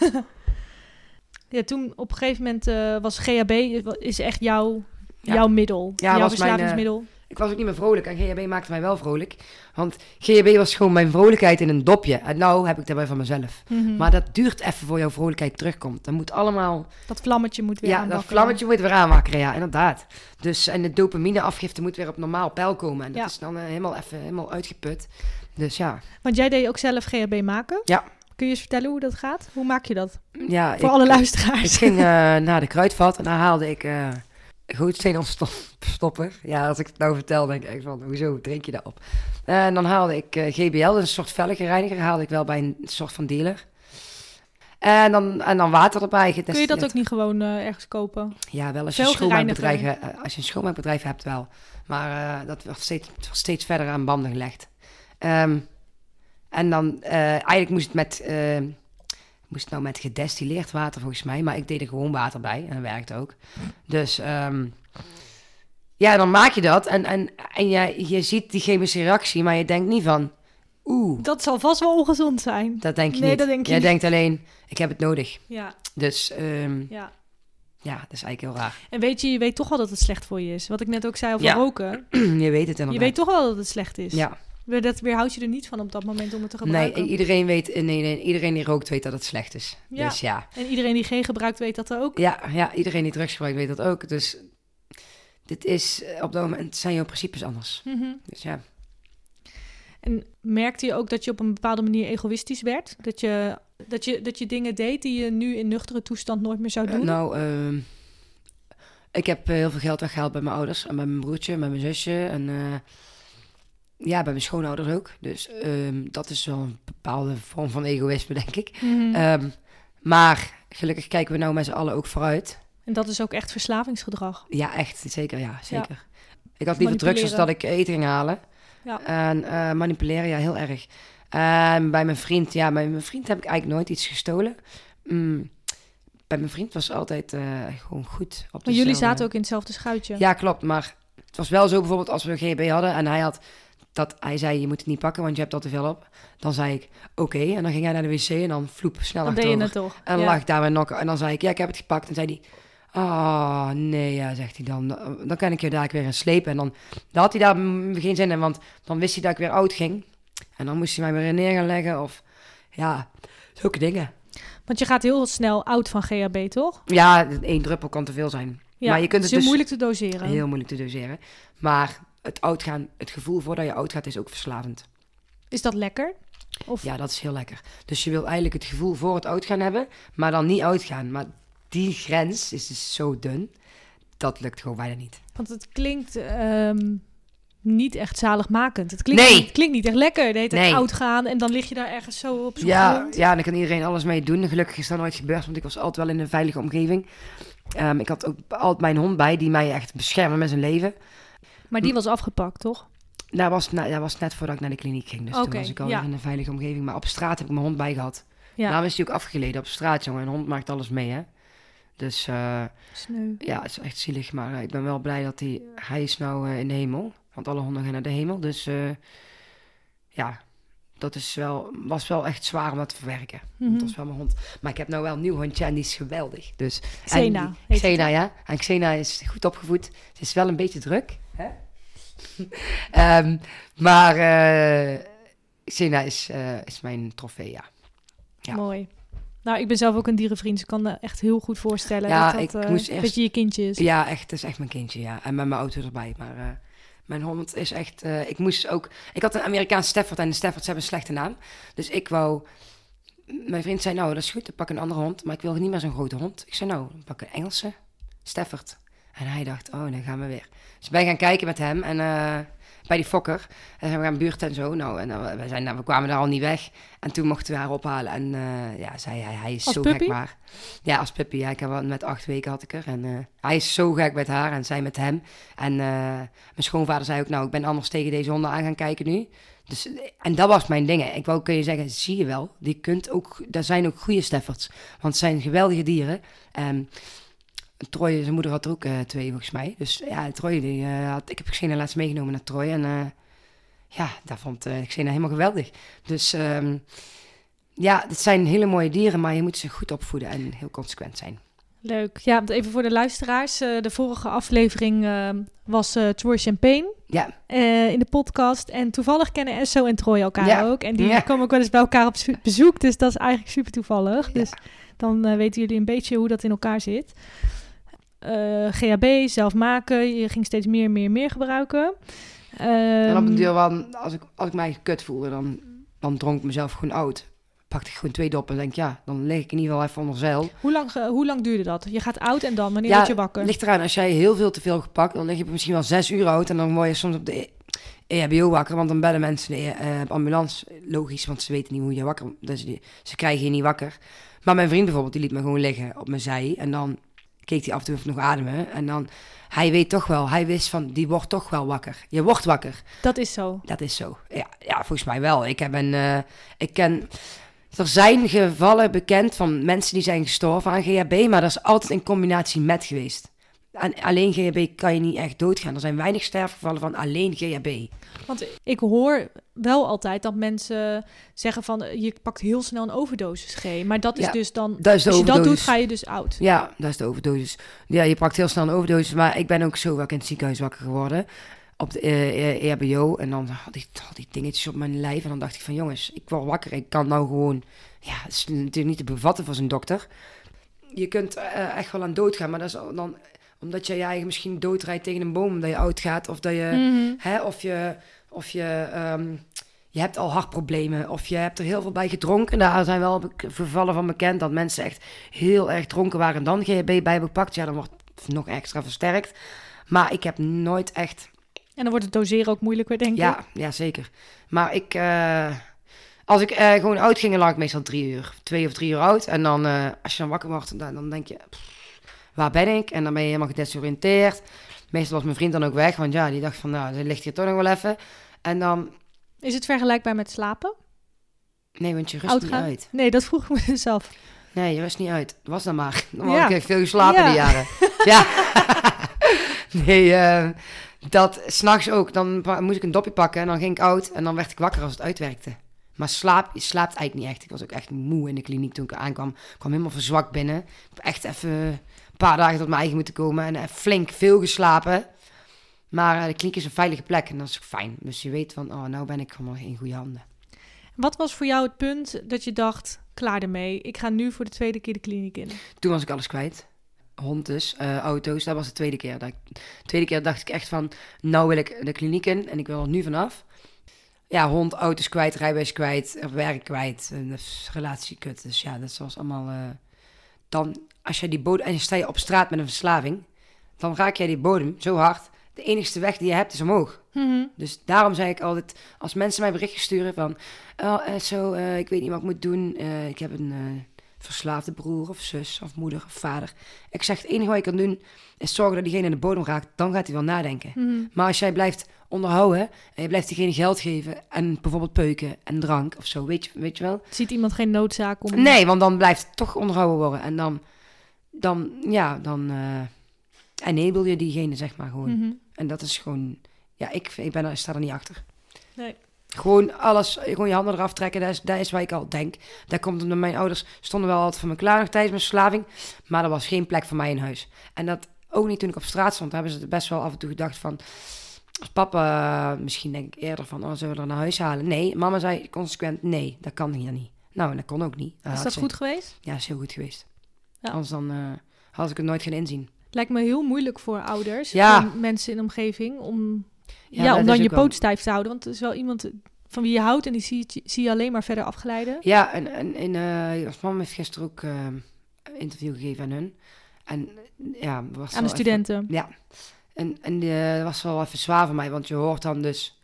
ja, toen op een gegeven moment was GHB is echt jouw, Ja. jouw middel. Ja, jouw was mijn, eh. Ik was ook niet meer vrolijk en GHB maakte mij wel vrolijk. Want GHB was gewoon mijn vrolijkheid in een dopje. En nou heb ik daarbij van mezelf. Mhm. Maar dat duurt even voor jouw vrolijkheid terugkomt. Dat moet allemaal... dat vlammetje moet weer Ja, dat vlammetje moet weer aanwakkeren, ja, inderdaad. Dus, en de dopamineafgifte moet weer op normaal peil komen. En dat Ja. is dan eh, helemaal even helemaal uitgeput. Dus ja. Want jij deed ook zelf GHB maken. Ja. Kun je eens vertellen hoe dat gaat? Hoe maak je dat? ja Voor ik, alle Ik luisteraars. ging eh, naar de kruidvat en daar haalde ik eh gootsteenstopper. Ja, als ik het nou vertel, denk ik echt van, hoezo drink je dat op? En dan haalde ik eh, GBL, dat is een soort velgenreiniger, haalde ik wel bij een soort van dealer. En dan, en dan water erbij. Kun je dat ook niet gewoon eh, ergens kopen? Ja, wel als je, een schoonmaakbedrijf, eh, als je een schoonmaakbedrijf hebt wel. Maar eh, dat wordt steeds, steeds verder aan banden gelegd. Ehm, en dan, eh, eigenlijk moest het met, eh, moest het nou met gedestilleerd water volgens mij. Maar ik deed er gewoon water bij en dat werkte ook. Dus ehm, ja, dan maak je dat en, en, en je, je ziet die chemische reactie, maar je denkt niet van, oeh, Dat zal vast wel ongezond zijn. dat denk je Nee, niet. dat denk je Jij niet. denkt alleen, ik heb het nodig. Ja, Dus ehm, ja. ja, dat is eigenlijk heel raar. En weet je, je weet toch wel dat het slecht voor je is. Wat ik net ook zei over Ja. roken. je weet het inderdaad. Je weet toch wel dat het slecht is. Ja. Dat weerhoud je er niet van op dat moment om het te Nee, gebruiken. iedereen weet, nee, nee, iedereen die rookt weet dat het slecht is. Ja. Dus ja. En iedereen die geen gebruikt weet dat ook. ja, ja, iedereen die drugs gebruikt weet dat ook. Dus dit is, eh, op dat moment zijn jouw principes anders. Mhm. Dus ja. En merkte je ook dat je op een bepaalde manier egoïstisch werd? Dat je, dat je, dat je dingen deed die je nu in nuchtere toestand nooit meer zou Eh, doen? nou, ehm, ik heb eh, heel veel geld weggehaald bij mijn ouders en bij mijn broertje, en bij mijn zusje en eh, ja, bij mijn schoonouders ook. Dus ehm, dat is wel een bepaalde vorm van egoïsme, denk ik. Mhm. Ehm, maar gelukkig kijken we nou met z'n allen ook vooruit. en dat is ook echt verslavingsgedrag. Ja, echt. Zeker, ja, zeker. Ik had liever drugs dan Manipuleren. dat ik eten ging halen. Ja. En eh, manipuleren, ja, heel erg. En bij mijn vriend, ja, bij mijn vriend heb ik eigenlijk nooit iets gestolen. Mm, bij mijn vriend was altijd eh, gewoon goed. Op Maar jullie zaten ook in hetzelfde schuitje. Ja, klopt. Maar het was wel zo bijvoorbeeld als we GB hadden en hij had dat hij zei je moet het niet pakken, want je hebt al te veel op. Dan zei ik oké en dan ging hij naar de wc en dan vloep snel dan je achterover. het toch. En ja. lag daar weer nokken. En dan zei ik, ja, ik heb het gepakt. En zei hij, oh, nee, ja, zegt hij dan. Dan kan ik je daar weer gaan slepen. En dan, dan had hij daar geen zin in, want dan wist hij dat ik weer oud ging. En dan moest hij mij weer neer gaan leggen of, ja, zulke dingen. Want je gaat heel snel oud van GHB, toch? Ja, één druppel kan te veel zijn. Ja, Maar je kunt het is dus- moeilijk te doseren. Heel moeilijk te doseren. Maar het oud gaan, het gevoel voordat je oud gaat, is ook verslavend. Is dat lekker? Of... Ja, dat is heel lekker. Dus je wil eigenlijk het gevoel voor het uitgaan hebben, maar dan niet uitgaan. Maar die grens is dus zo dun, dat lukt gewoon bijna niet. Want het klinkt ehm, niet echt zaligmakend. Het klinkt, Nee. het klinkt niet echt lekker. De hele tijd Nee. oud gaan en dan lig je daar ergens zo op zo'n Ja, grond. ja, en dan kan iedereen alles mee doen. Gelukkig is dat nooit gebeurd, want ik was altijd wel in een veilige omgeving. Ehm, ik had ook altijd mijn hond bij, die mij echt beschermde met zijn leven. Maar die was afgepakt, toch? Dat was, na- dat was net voordat ik naar de kliniek ging, dus toen was ik al ja. in een veilige omgeving. Maar op straat heb ik mijn hond bij gehad. Ja, Daarom is hij ook afgeleden op straat, jongen. Een hond maakt alles mee, hè. Dus sneu. ja, het is echt zielig. Maar eh, ik ben wel blij dat hij... Hij is nou eh, in de hemel. Want alle honden gaan naar de hemel. Dus ja, dat is wel, was wel echt zwaar om dat te verwerken. Mhm. dat is wel mijn hond. Maar ik heb nou wel een nieuw hondje en die is geweldig. Dus, Xena en die- Xena, ja. En Xena is goed opgevoed. Ze is wel een beetje druk. Hè? Ehm, maar eh Xena is, eh, is mijn trofee, ja. Ja. Mooi. Nou, ik ben zelf ook een dierenvriend, dus ik kan me echt heel goed voorstellen Ja, dat dat ik eh, moest eerst- dat je je kindje is. Ja, echt. Het is echt mijn kindje, ja. En met mijn auto erbij. Maar mijn hond is echt... ik moest ook... Ik had een Amerikaanse Stafford en de Staffords hebben een slechte naam. Dus ik wou... Mijn vriend zei, nou, dat is goed, ik pak een andere hond. Maar ik wilde niet meer zo'n grote hond. Ik zei, nou, dan pak een Engelse Stafford. En hij dacht, oh, dan gaan we weer. Dus wij gaan kijken met hem en eh, bij die fokker. En we gaan buurt en zo. Nou, en we, zijn, nou, we kwamen daar al niet weg. En toen mochten we haar ophalen. En eh, ja, zei hij, hij is Als zo puppy? gek maar. Ja, als puppy. Ja, ik heb wel, met acht weken had ik er. En eh, hij is zo gek met haar en zij met hem. En mijn schoonvader zei ook, nou, ik ben anders tegen deze honden aan gaan kijken nu. Dus, en dat was mijn ding. Ik wou kun je zeggen, zie je wel, die kunt ook, daar zijn ook goede Staffords. Want het zijn geweldige dieren. Ehm Troy, zijn moeder had er ook eh, twee volgens mij. Dus ja, Troy, die, eh, had, ik heb Xena laatst meegenomen naar Troy. En eh, ja, daar vond eh Xena helemaal geweldig. Dus ehm, ja, het zijn hele mooie dieren, maar je moet ze goed opvoeden en heel consequent zijn. Leuk. Ja, want even voor de luisteraars. de vorige aflevering eh, was Troy Champagne Ja, in de podcast. En toevallig kennen Esso en Troy elkaar Ja. ook. En die Ja. komen ook wel eens bij elkaar op zo- bezoek. Dus dat is eigenlijk super toevallig. Ja. Dus dan weten jullie een beetje hoe dat in elkaar zit. Eh, GHB, zelf maken. Je ging steeds meer, meer, meer gebruiken. en op Ehm, een duur, wel, als ik, als ik mij kut voelde, dan, dan dronk ik mezelf gewoon oud. Pakte ik gewoon twee doppen en denk, ja, dan lig ik in ieder geval even onder zeil. hoe, lang, ge- hoe lang duurde dat? Je gaat oud en dan? Wanneer Ja, word je wakker? Ligt eraan, als jij heel veel te veel gepakt, dan lig je misschien wel zes uur oud. En dan word je soms op de E- EHBO wakker, want dan bellen mensen de eh, ambulance. Logisch, want ze weten niet hoe je wakker... Dus die, ze krijgen je niet wakker. Maar mijn vriend bijvoorbeeld, die liet me gewoon liggen op mijn zij. En dan keek hij af en toe of nog ademen. En dan, hij weet toch wel, hij wist van, die wordt toch wel wakker. Je wordt wakker. Dat is zo. Dat is zo. Ja, ja volgens mij wel. Ik heb een. eh, ik ken. Er zijn gevallen bekend van mensen die zijn gestorven aan GHB, maar dat is altijd in combinatie met geweest. En alleen GHB kan je niet echt doodgaan. Er zijn weinig sterfgevallen van alleen GHB. Want ik hoor wel altijd dat mensen zeggen van... eh, je pakt heel snel een overdosis G. Maar dat is Ja, dus dan... Is Als je dat doet, ga je dus oud. Ja, dat is de overdosis. Ja, je pakt heel snel een overdosis. Maar ik ben ook zo vaak in het ziekenhuis wakker geworden. Op de eh, eh, EHBO. En dan had ik had die dingetjes op mijn lijf. En dan dacht ik van jongens, ik word wakker. Ik kan nou gewoon... Ja, het is natuurlijk niet te bevatten voor zo'n dokter. Je kunt eh, echt wel aan dood gaan. Maar dat is dan omdat je je eigen misschien doodrijdt tegen een boom. Omdat je oud gaat. Of dat je... Mhm. Hè, of je, of je, ehm, je hebt al hartproblemen of je hebt er heel veel bij gedronken. Daar zijn wel gevallen van bekend dat mensen echt heel erg dronken waren en dan GHB bij hebben gepakt. Ja, dan wordt het nog extra versterkt. Maar ik heb nooit echt... En dan wordt het doseren ook moeilijker, denk ik. Ja, ja zeker. Maar ik... eh, als ik eh, gewoon oud ging, dan lag ik meestal drie uur. Twee of drie uur oud. En dan, eh, als je dan wakker wordt, dan, dan denk je... pff, waar ben ik? En dan ben je helemaal gedesoriënteerd. Meestal was mijn vriend dan ook weg. Want ja, die dacht van, nou, ze ligt hier toch nog wel even. En dan... Is het vergelijkbaar met slapen? Nee, want je rust Oud niet gaan? uit. Nee, dat vroeg ik me dus af. Nee, je rust niet uit. Was dan maar. Dan Ja. had ik veel geslapen Ja. die jaren. ja. nee, eh, dat s'nachts ook. Dan moest ik een dopje pakken en dan ging ik oud. En dan werd ik wakker als het uitwerkte. Maar slaap, je slaapt eigenlijk niet echt. Ik was ook echt moe in de kliniek toen ik aankwam. Ik kwam helemaal verzwakt binnen. Ik heb echt even paar dagen tot mijn eigen moeten komen. En eh, flink veel geslapen. Maar eh, de kliniek is een veilige plek en dat is fijn. Dus je weet van, oh, nou ben ik gewoon in goede handen. Wat was voor jou het punt dat je dacht, klaar ermee. Ik ga nu voor de tweede keer de kliniek in. Toen was ik alles kwijt. Hond dus, eh, auto's. Dat was de tweede keer. Dat ik, tweede keer dacht ik echt van, nou wil ik de kliniek in en ik wil er nu vanaf. ja, hond, auto's kwijt, rijbewijs kwijt, werk kwijt, een relatie kut. Dus ja, dat was allemaal... dan, als je die bodem... En sta je op straat met een verslaving, dan raak jij die bodem zo hard. De enigste weg die je hebt is omhoog. Mhm. Dus daarom zei ik altijd, als mensen mij berichtjes sturen van... Oh, eh, zo, eh, ik weet niet wat ik moet doen. eh, ik heb een verslaafde broer of zus of moeder of vader. Ik zeg, het enige wat je kan doen is zorgen dat diegene in de bodem raakt. Dan gaat hij wel nadenken. Mhm. Maar als jij blijft onderhouden en je blijft diegene geld geven... en bijvoorbeeld peuken en drank of zo, weet je, weet je wel? Ziet iemand geen noodzaak om... Nee, want dan blijft het toch onderhouden worden. En dan, dan ja, dan enable je diegene, zeg maar, gewoon. Mhm. En dat is gewoon... Ja, ik, ik ben er, sta er niet achter. Nee. Gewoon alles, gewoon je handen eraf trekken, dat is, dat is waar ik al denk. Dat komt omdat mijn ouders stonden wel altijd voor me klaar nog tijdens mijn verslaving. Maar er was geen plek voor mij in huis. En dat ook niet toen ik op straat stond. Hebben ze best wel af en toe gedacht van... Als papa, eh, misschien denk ik eerder van, oh, zullen we er naar huis halen? Nee, mama zei consequent, nee, dat kan hier niet. Nou, en dat kon ook niet. Is dat ze- goed geweest? Ja, is heel goed geweest. Ja. Anders dan eh, had ik het nooit gaan inzien. Lijkt me heel moeilijk voor ouders, Ja. voor mensen in de omgeving, om, ja, om dan je wel- poot stijf te houden. Want het is wel iemand van wie je houdt en die zie je, zie je alleen maar verder afglijden. Ja, en, en, en eh, als mama heeft gisteren ook eh, een interview gegeven aan hun. En eh, ja, was Aan de even- studenten. Ja, en, en eh, dat was wel even zwaar voor mij, want je hoort dan dus...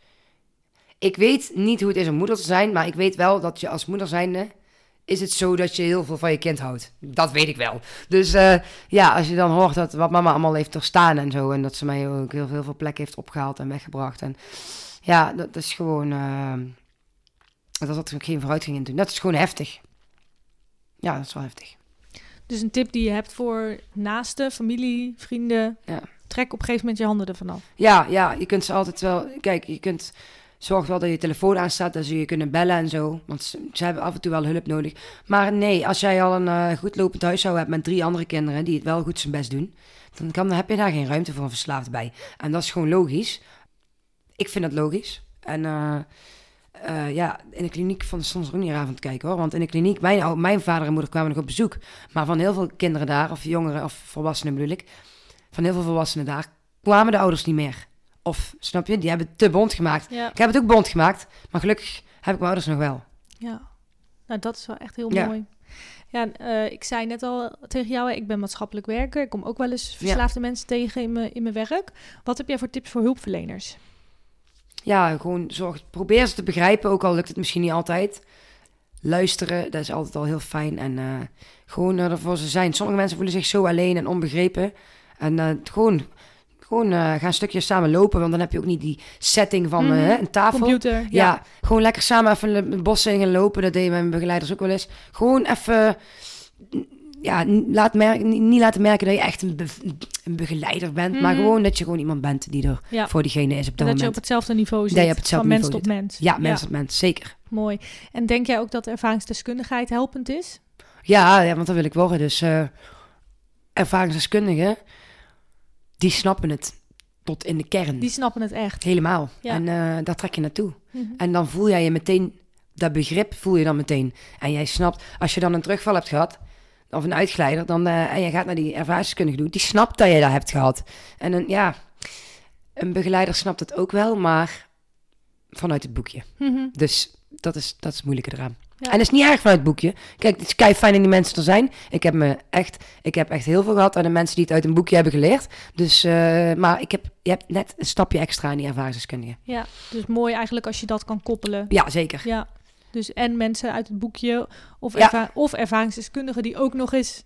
Ik weet niet hoe het is om moeder te zijn, maar ik weet wel dat je als moeder zijnde... is het zo dat je heel veel van je kind houdt. Dat weet ik wel. Dus eh, ja, als je dan hoort dat wat mama allemaal heeft doorstaan en zo... en dat ze mij ook heel veel, veel plek heeft opgehaald en weggebracht. En ja, dat is gewoon... eh dat had er geen vooruitgang in toen. Dat is gewoon heftig. Ja, dat is wel heftig. Dus een tip die je hebt voor naasten, familie, vrienden. Ja. Trek op een gegeven moment je handen ervan af. Ja, ja, je kunt ze altijd wel... Kijk, je kunt... Zorg wel dat je telefoon aanstaat, dat ze je kunnen bellen en zo. Want ze, hebben af en toe wel hulp nodig. Maar nee, als jij al een eh, goed lopend huishouden hebt met drie andere kinderen... die het wel goed zijn best doen... dan, kan, dan heb je daar geen ruimte voor een verslaafd bij. En dat is gewoon logisch. Ik vind dat logisch. En eh, eh, ja, in de kliniek van er ook niet raar te kijken hoor. Want in de kliniek, mijn, mijn vader en moeder kwamen nog op bezoek. Maar van heel veel kinderen daar, of jongeren of volwassenen bedoel ik... van heel veel volwassenen daar, kwamen de ouders niet meer. Of, snap je, die hebben het te bond gemaakt. Ja. Ik heb het ook bond gemaakt, maar gelukkig heb ik mijn ouders nog wel. Ja, nou dat is wel echt heel Ja. mooi. Ja, eh, ik zei net al tegen jou, ik ben maatschappelijk werker. Ik kom ook wel eens verslaafde mensen tegen in mijn, in mijn werk. Wat heb jij voor tips voor hulpverleners? Ja, gewoon zorg, probeer ze te begrijpen, ook al lukt het misschien niet altijd. Luisteren, dat is altijd al heel fijn. En eh, gewoon er voor ze zijn. Sommige mensen voelen zich zo alleen en onbegrepen. En eh, gewoon, gewoon eh, ga een stukje samen lopen, want dan heb je ook niet die setting van eh, Mhm. een tafel. Computer. Ja. Ja. gewoon lekker samen even het bos in gaan lopen. Dat deden mijn begeleiders ook wel eens. Gewoon even, ja, laat merken, niet- laten merken dat je echt een, be- een begeleider bent. Maar Mhm. gewoon dat je gewoon iemand bent die er Ja. voor diegene is op dat Dat je op moment. hetzelfde niveau zit. Dat je op hetzelfde van mens tot mens. Ja, mens tot mens, zeker. Mooi. En denk jij ook dat ervaringsdeskundigheid helpend is? Ja, ja, want dat wil ik worden. Dus eh ervaringsdeskundigen, die snappen het tot in de kern. Die snappen het echt. Helemaal. Ja. En eh, daar trek je naartoe. Mhm. En dan voel jij je meteen, dat begrip voel je dan meteen. En jij snapt, als je dan een terugval hebt gehad, of een uitglijder, dan, eh, en je gaat naar die ervaringsdeskundige toe, die snapt dat je dat hebt gehad. En een, ja, een begeleider snapt het ook wel, maar vanuit het boekje. Mhm. Dus dat is, dat is het moeilijke eraan. Ja. En dat is niet erg vanuit het boekje. Kijk, het is kei fijn dat die mensen er zijn. Ik heb, me echt, ik heb echt heel veel gehad aan de mensen die het uit een boekje hebben geleerd. Dus, eh, maar ik heb, je hebt net een stapje extra in die ervaringsdeskundige. Ja, dus mooi eigenlijk als je dat kan koppelen. Ja, zeker. Ja, dus en mensen uit het boekje of, Ja. erva- of ervaringsdeskundigen die ook nog eens...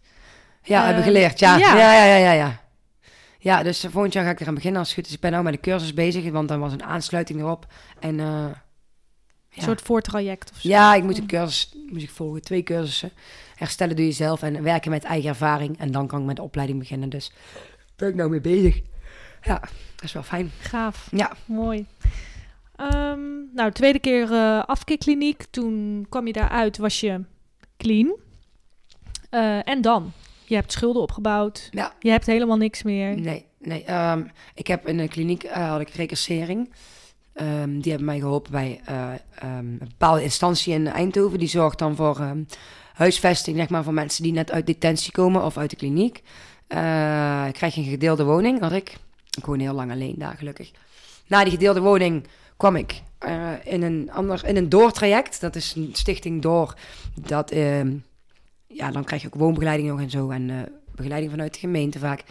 Ja, Eh, hebben geleerd. Ja, ja. ja, ja, ja, ja. ja. Dus volgend jaar ga ik eraan beginnen als het goed is. Ik ben nou met de cursus bezig, want dan was een aansluiting erop. En eh, Een soort voortraject of zo. ja, ik moet een cursus moet ik volgen, twee cursussen. Herstellen doe je zelf en werken met eigen ervaring. En dan kan ik met de opleiding beginnen. Dus daar ben ik nou mee bezig. Ja, dat is wel fijn. Gaaf, Ja, mooi. Ehm, nou, tweede keer eh afkeerkliniek. Toen kwam je daaruit, was je clean. Eh, en dan? Je hebt schulden opgebouwd. Ja. Je hebt helemaal niks meer. nee, nee. ehm, ik heb in de kliniek eh, had ik recassering. Ehm, die hebben mij geholpen bij eh, ehm, een bepaalde instantie in Eindhoven. Die zorgt dan voor ehm, huisvesting, zeg maar, voor mensen die net uit detentie komen of uit de kliniek. Eh krijg je een gedeelde woning, had ik. Ik woon heel lang alleen daar, gelukkig. na die gedeelde woning kwam ik eh, in een ander, in een doortraject. Dat is een stichting door. Dat, ja, dan krijg je ook woonbegeleiding nog en zo. En begeleiding vanuit de gemeente vaak.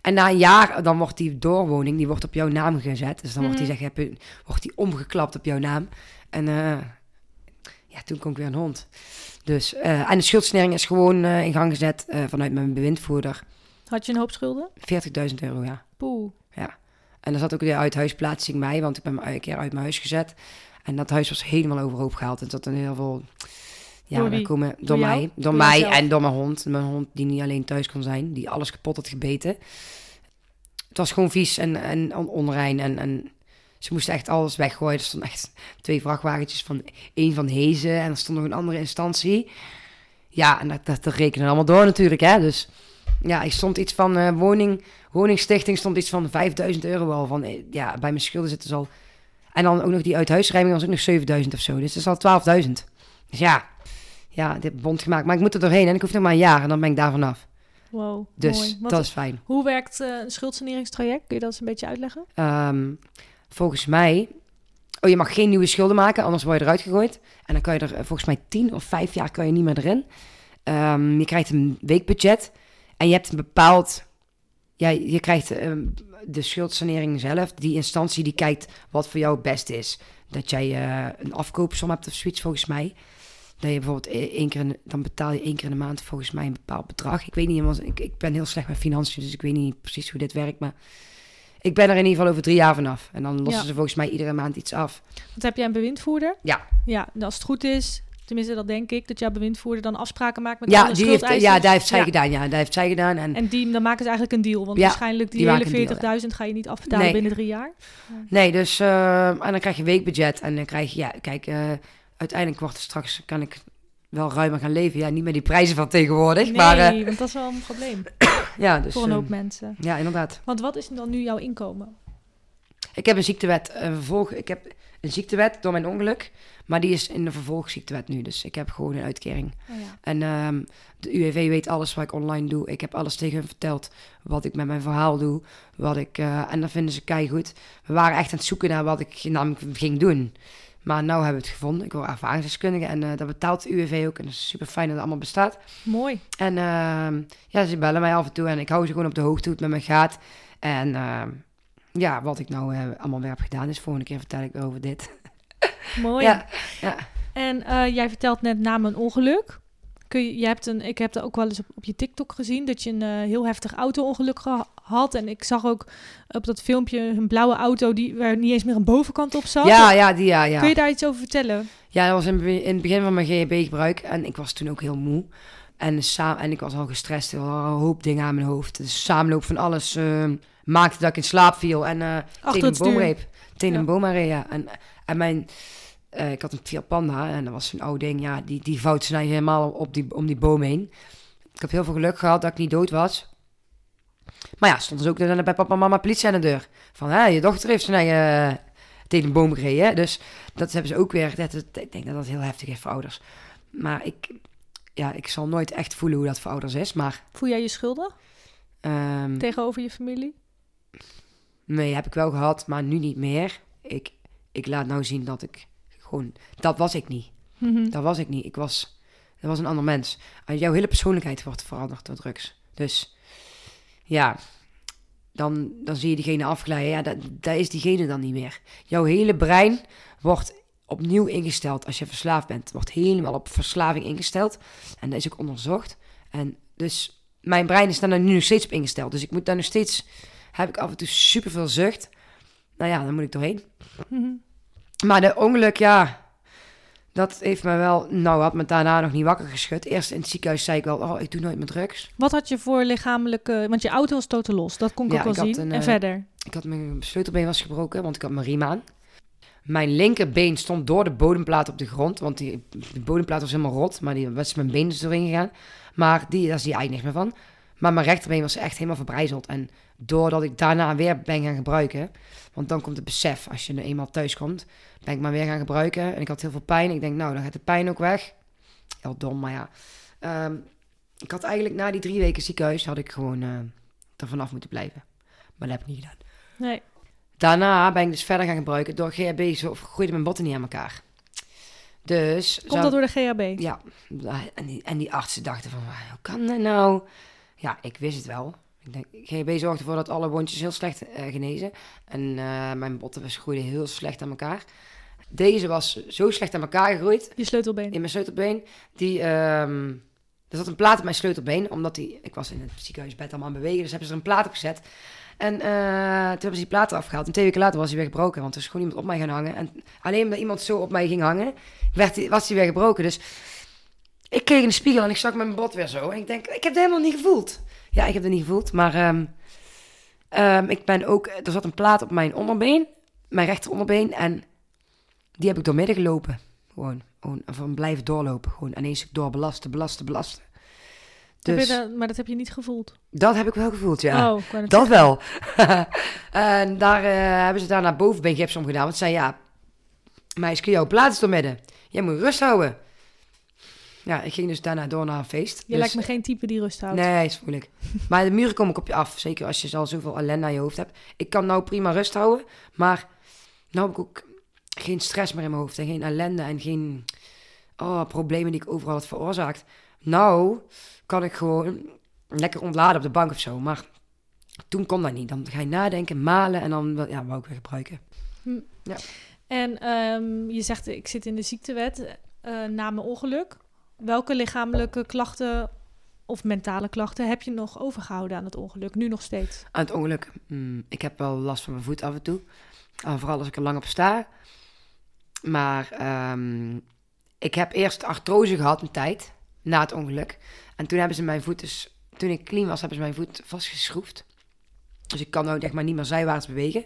En na een jaar, dan wordt die doorwoning, die wordt op jouw naam gezet. Dus dan wordt die, Mhm. zeg, heb je- wordt die omgeklapt op jouw naam. En eh, ja, toen kon ik weer een hond. Dus, eh, en de schuldsanering is gewoon eh, in gang gezet vanuit mijn bewindvoerder. Had je een hoop schulden? 40.000 euro, ja. Poeh. En er zat ook de uithuisplaatsing bij, want ik ben een keer uit mijn huis gezet. En dat huis was helemaal overhoop gehaald. En zat een heel veel... Ja, Door daar komen, door, mij. Door, Door mij jezelf? en door mijn hond. Mijn hond die niet alleen thuis kon zijn, die alles kapot had gebeten. Het was gewoon vies en, en on- onrein. En, en ze moesten echt alles weggooien. Er stonden echt twee vrachtwagentjes van één van Hezen. En er stond nog een andere instantie. Ja, en dat, dat, dat rekenen allemaal door natuurlijk, hè. Dus ja, ik stond iets van eh, woning, woningstichting stond iets van 5000 euro al. Van, eh, ja, bij mijn schulden zitten ze al. En dan ook nog die uithuisruiming was ook nog 7000 of zo. Dus dat is al 12.000. Dus ja, ja, dit bond gemaakt. Maar ik moet er doorheen en ik hoef nog maar een jaar en dan ben ik daar vanaf. Wow, Dus mooi. Dat is fijn. Hoe werkt eh, een schuldsaneringstraject? Kun je dat eens een beetje uitleggen? Ehm, volgens mij. Oh, je mag geen nieuwe schulden maken, anders word je eruit gegooid. En dan kan je er eh, volgens mij 10 of 5 jaar kan je niet meer erin. Ehm, je krijgt een weekbudget en je hebt een bepaald. Ja, je krijgt ehm, de schuldsanering zelf. Die instantie die kijkt wat voor jou het beste is. Dat jij eh, een afkoopsom hebt of zoiets volgens mij. Dat je bijvoorbeeld e- één keer in, de- dan betaal je één keer in de maand volgens mij een bepaald bedrag. Ik weet niet helemaal, ik, ik ben heel slecht met financiën, dus ik weet niet precies hoe dit werkt. Maar ik ben er in ieder geval over drie jaar vanaf. En dan lossen Ja. ze volgens mij iedere maand iets af. Want heb jij een bewindvoerder? Ja. Ja, en als het goed is, tenminste dat denk ik, dat jouw bewindvoerder dan afspraken maakt met Ja, alle die heeft, ja, daar heeft zij Ja. gedaan. Ja, daar heeft zij gedaan. En, En die, dan maken ze eigenlijk een deal. Want Ja, waarschijnlijk die, die hele deal, 40.000 ga je niet afbetalen Nee. binnen drie jaar. nee, dus eh, en dan krijg je weekbudget. En dan krijg je, ja, kijk, eh, uiteindelijk wordt straks, kan ik wel ruimer gaan leven. Ja, niet meer die prijzen van tegenwoordig. Nee, Maar eh, want dat is wel een probleem ja, dus, voor een hoop eh, mensen. ja, inderdaad. Want wat is dan nu jouw inkomen? Ik heb een ziektewet. Een vervolg, ik heb een ziektewet door mijn ongeluk. Maar die is in de vervolgziektewet nu. Dus ik heb gewoon een uitkering. Oh ja. En ehm, de UWV weet alles wat ik online doe. Ik heb alles tegen hun verteld. Wat ik met mijn verhaal doe. Wat ik, eh, en dat vinden ze keigoed. We waren echt aan het zoeken naar wat ik namelijk ging doen. Maar nu hebben we het gevonden. Ik word ervaringsdeskundige. En eh dat betaalt de UWV ook. En dat is super fijn dat het allemaal bestaat. Mooi. En ehm, ja, ze bellen mij af en toe. En ik hou ze gewoon op de hoogte hoe het met me gaat. En ehm, ja, wat ik nou eh, allemaal weer heb gedaan. Dus volgende keer vertel ik weer over dit. Mooi. Ja, ja. En eh, jij vertelt net na mijn ongeluk. Kun je, je hebt een, ik heb dat ook wel eens op, op je TikTok gezien, dat je een eh, heel heftig auto-ongeluk gehad. En ik zag ook op dat filmpje een blauwe auto die, waar niet eens meer een bovenkant op zat. Ja, ja, die, ja, ja. Kun je daar iets over vertellen? Ja, dat was in, in het begin van mijn GHB-gebruik. En ik was toen ook heel moe. En, sa- en ik was al gestrest. Er waren een hoop dingen aan mijn hoofd. De samenloop van alles eh, maakte dat ik in slaap viel. En Achter tegen een boom stuur. reep. Tegen Ja. een boom ja. En, en mijn... eh, ik had een Fiat Panda en dat was zo'n oud ding. Ja, die, die vouwt snij helemaal op die, om die boom heen. Ik heb heel veel geluk gehad dat ik niet dood was. Maar ja, stond dus ook bij papa en mama politie aan de deur. Van, hè, je dochter heeft zijn eigen eh, tegen een boom gereden. hè. Dus dat hebben ze ook weer. Dat, dat- ik denk dat dat heel heftig is voor ouders. Maar ik, ja, ik zal nooit echt voelen hoe dat voor ouders is. Maar Voel jij je schuldig ehm, tegenover je familie? nee, heb ik wel gehad, maar nu niet meer. Ik, ik laat nou zien dat ik gewoon... Dat was ik niet. Mhm. Dat was ik niet. Ik was, dat was een ander mens. En jouw hele persoonlijkheid wordt veranderd door drugs. Dus ja, dan, dan zie je diegene afglijden. Ja, dat, dat is diegene dan niet meer. Jouw hele brein wordt opnieuw ingesteld als je verslaafd bent. Wordt helemaal op verslaving ingesteld. En dat is ook onderzocht. En dus mijn brein is daar nu nog steeds op ingesteld. Dus ik moet daar nog steeds... Heb ik af en toe superveel zucht. Nou ja, dan moet ik doorheen. Mhm. Maar de ongeluk, ja, dat heeft me wel, nou had me daarna nog niet wakker geschud. Eerst in het ziekenhuis zei ik wel, oh, ik doe nooit meer drugs. Wat had je voor lichamelijke... Want je auto was totaal los, dat kon ik Ja, ook wel zien. een, en eh, verder? Ik had mijn sleutelbeen was gebroken, want ik had mijn riem aan. Mijn linkerbeen stond door de bodemplaat op de grond, want die, de bodemplaat was helemaal rot, maar die was mijn been dus doorheen gegaan. Maar die, daar zie je eigenlijk niks meer van. Maar mijn rechterbeen was echt helemaal verbrijzeld. En doordat ik daarna weer ben gaan gebruiken, want dan komt het besef, als je er eenmaal thuis komt, ben ik maar weer gaan gebruiken. En ik had heel veel pijn. Ik denk, nou, dan gaat de pijn ook weg. Heel dom, maar ja. Ehm, ik had eigenlijk na die drie weken ziekenhuis, had ik gewoon eh er vanaf moeten blijven. Maar dat heb ik niet gedaan. Nee. Daarna ben ik dus verder gaan gebruiken. Door GHB zo groeiden mijn botten niet aan elkaar. Dus... Komt dat door de GHB? Ja, en die, en die artsen dachten van, hoe kan dat nou? Ja, ik wist het wel. Ik denk, GHB zorgde ervoor dat alle wondjes heel slecht eh, genezen. En eh, mijn botten groeiden heel slecht aan elkaar. Deze was zo slecht aan elkaar gegroeid Je sleutelbeen. in mijn sleutelbeen. Die, ehm, er zat een plaat op mijn sleutelbeen, omdat die, ik was in het ziekenhuisbed allemaal aan het bewegen, dus hebben ze er een plaat op gezet. En eh, toen hebben ze die plaat eraf gehaald. En twee weken later was hij weer gebroken, want er is gewoon iemand op mij gaan hangen. En alleen omdat iemand zo op mij ging hangen, werd die, was hij weer gebroken. Dus ik keek in de spiegel en ik zag mijn bot weer zo. En ik denk, ik heb het helemaal niet gevoeld. Ja, ik heb het niet gevoeld, maar ehm, ehm, ik ben ook, er zat een plaat op mijn onderbeen, mijn rechteronderbeen, en die heb ik doormidden gelopen. Gewoon, gewoon van blijven doorlopen. Gewoon ineens door belasten, belasten, belasten. Dus dat- maar dat heb je niet gevoeld? dat heb ik wel gevoeld, ja. Oh, dat zeggen. wel. en daar eh, hebben ze daar naar bovenbeengips om gedaan. Want ze zei, ja, meisje, jouw plaat is doormidden. Jij moet rust houden. Ja, ik ging dus daarna door naar een feest. Je Dus- lijkt me geen type die rust houdt. Nee, is moeilijk. Maar de muren komen ook op je af. Zeker als je al zoveel ellende aan je hoofd hebt. Ik kan nou prima rust houden. Maar nou heb ik ook geen stress meer in mijn hoofd. En geen ellende en geen oh, problemen die ik overal had veroorzaakt. Nou kan ik gewoon lekker ontladen op de bank of zo. Maar toen kon dat niet. Dan ga je nadenken, malen en dan ja, wou ik weer gebruiken. En ehm, je zegt, ik zit in de ziektewet eh, na mijn ongeluk. Welke lichamelijke klachten of mentale klachten heb je nog overgehouden aan het ongeluk? Nu nog steeds? Aan het ongeluk. mm, ik heb wel last van mijn voet af en toe. En vooral als ik er lang op sta. Maar ehm, ik heb eerst artrose gehad een tijd. Na het ongeluk. En toen hebben ze mijn voet dus... Toen ik clean was, hebben ze mijn voet vastgeschroefd. Dus ik kan nou zeg maar niet meer zijwaarts bewegen.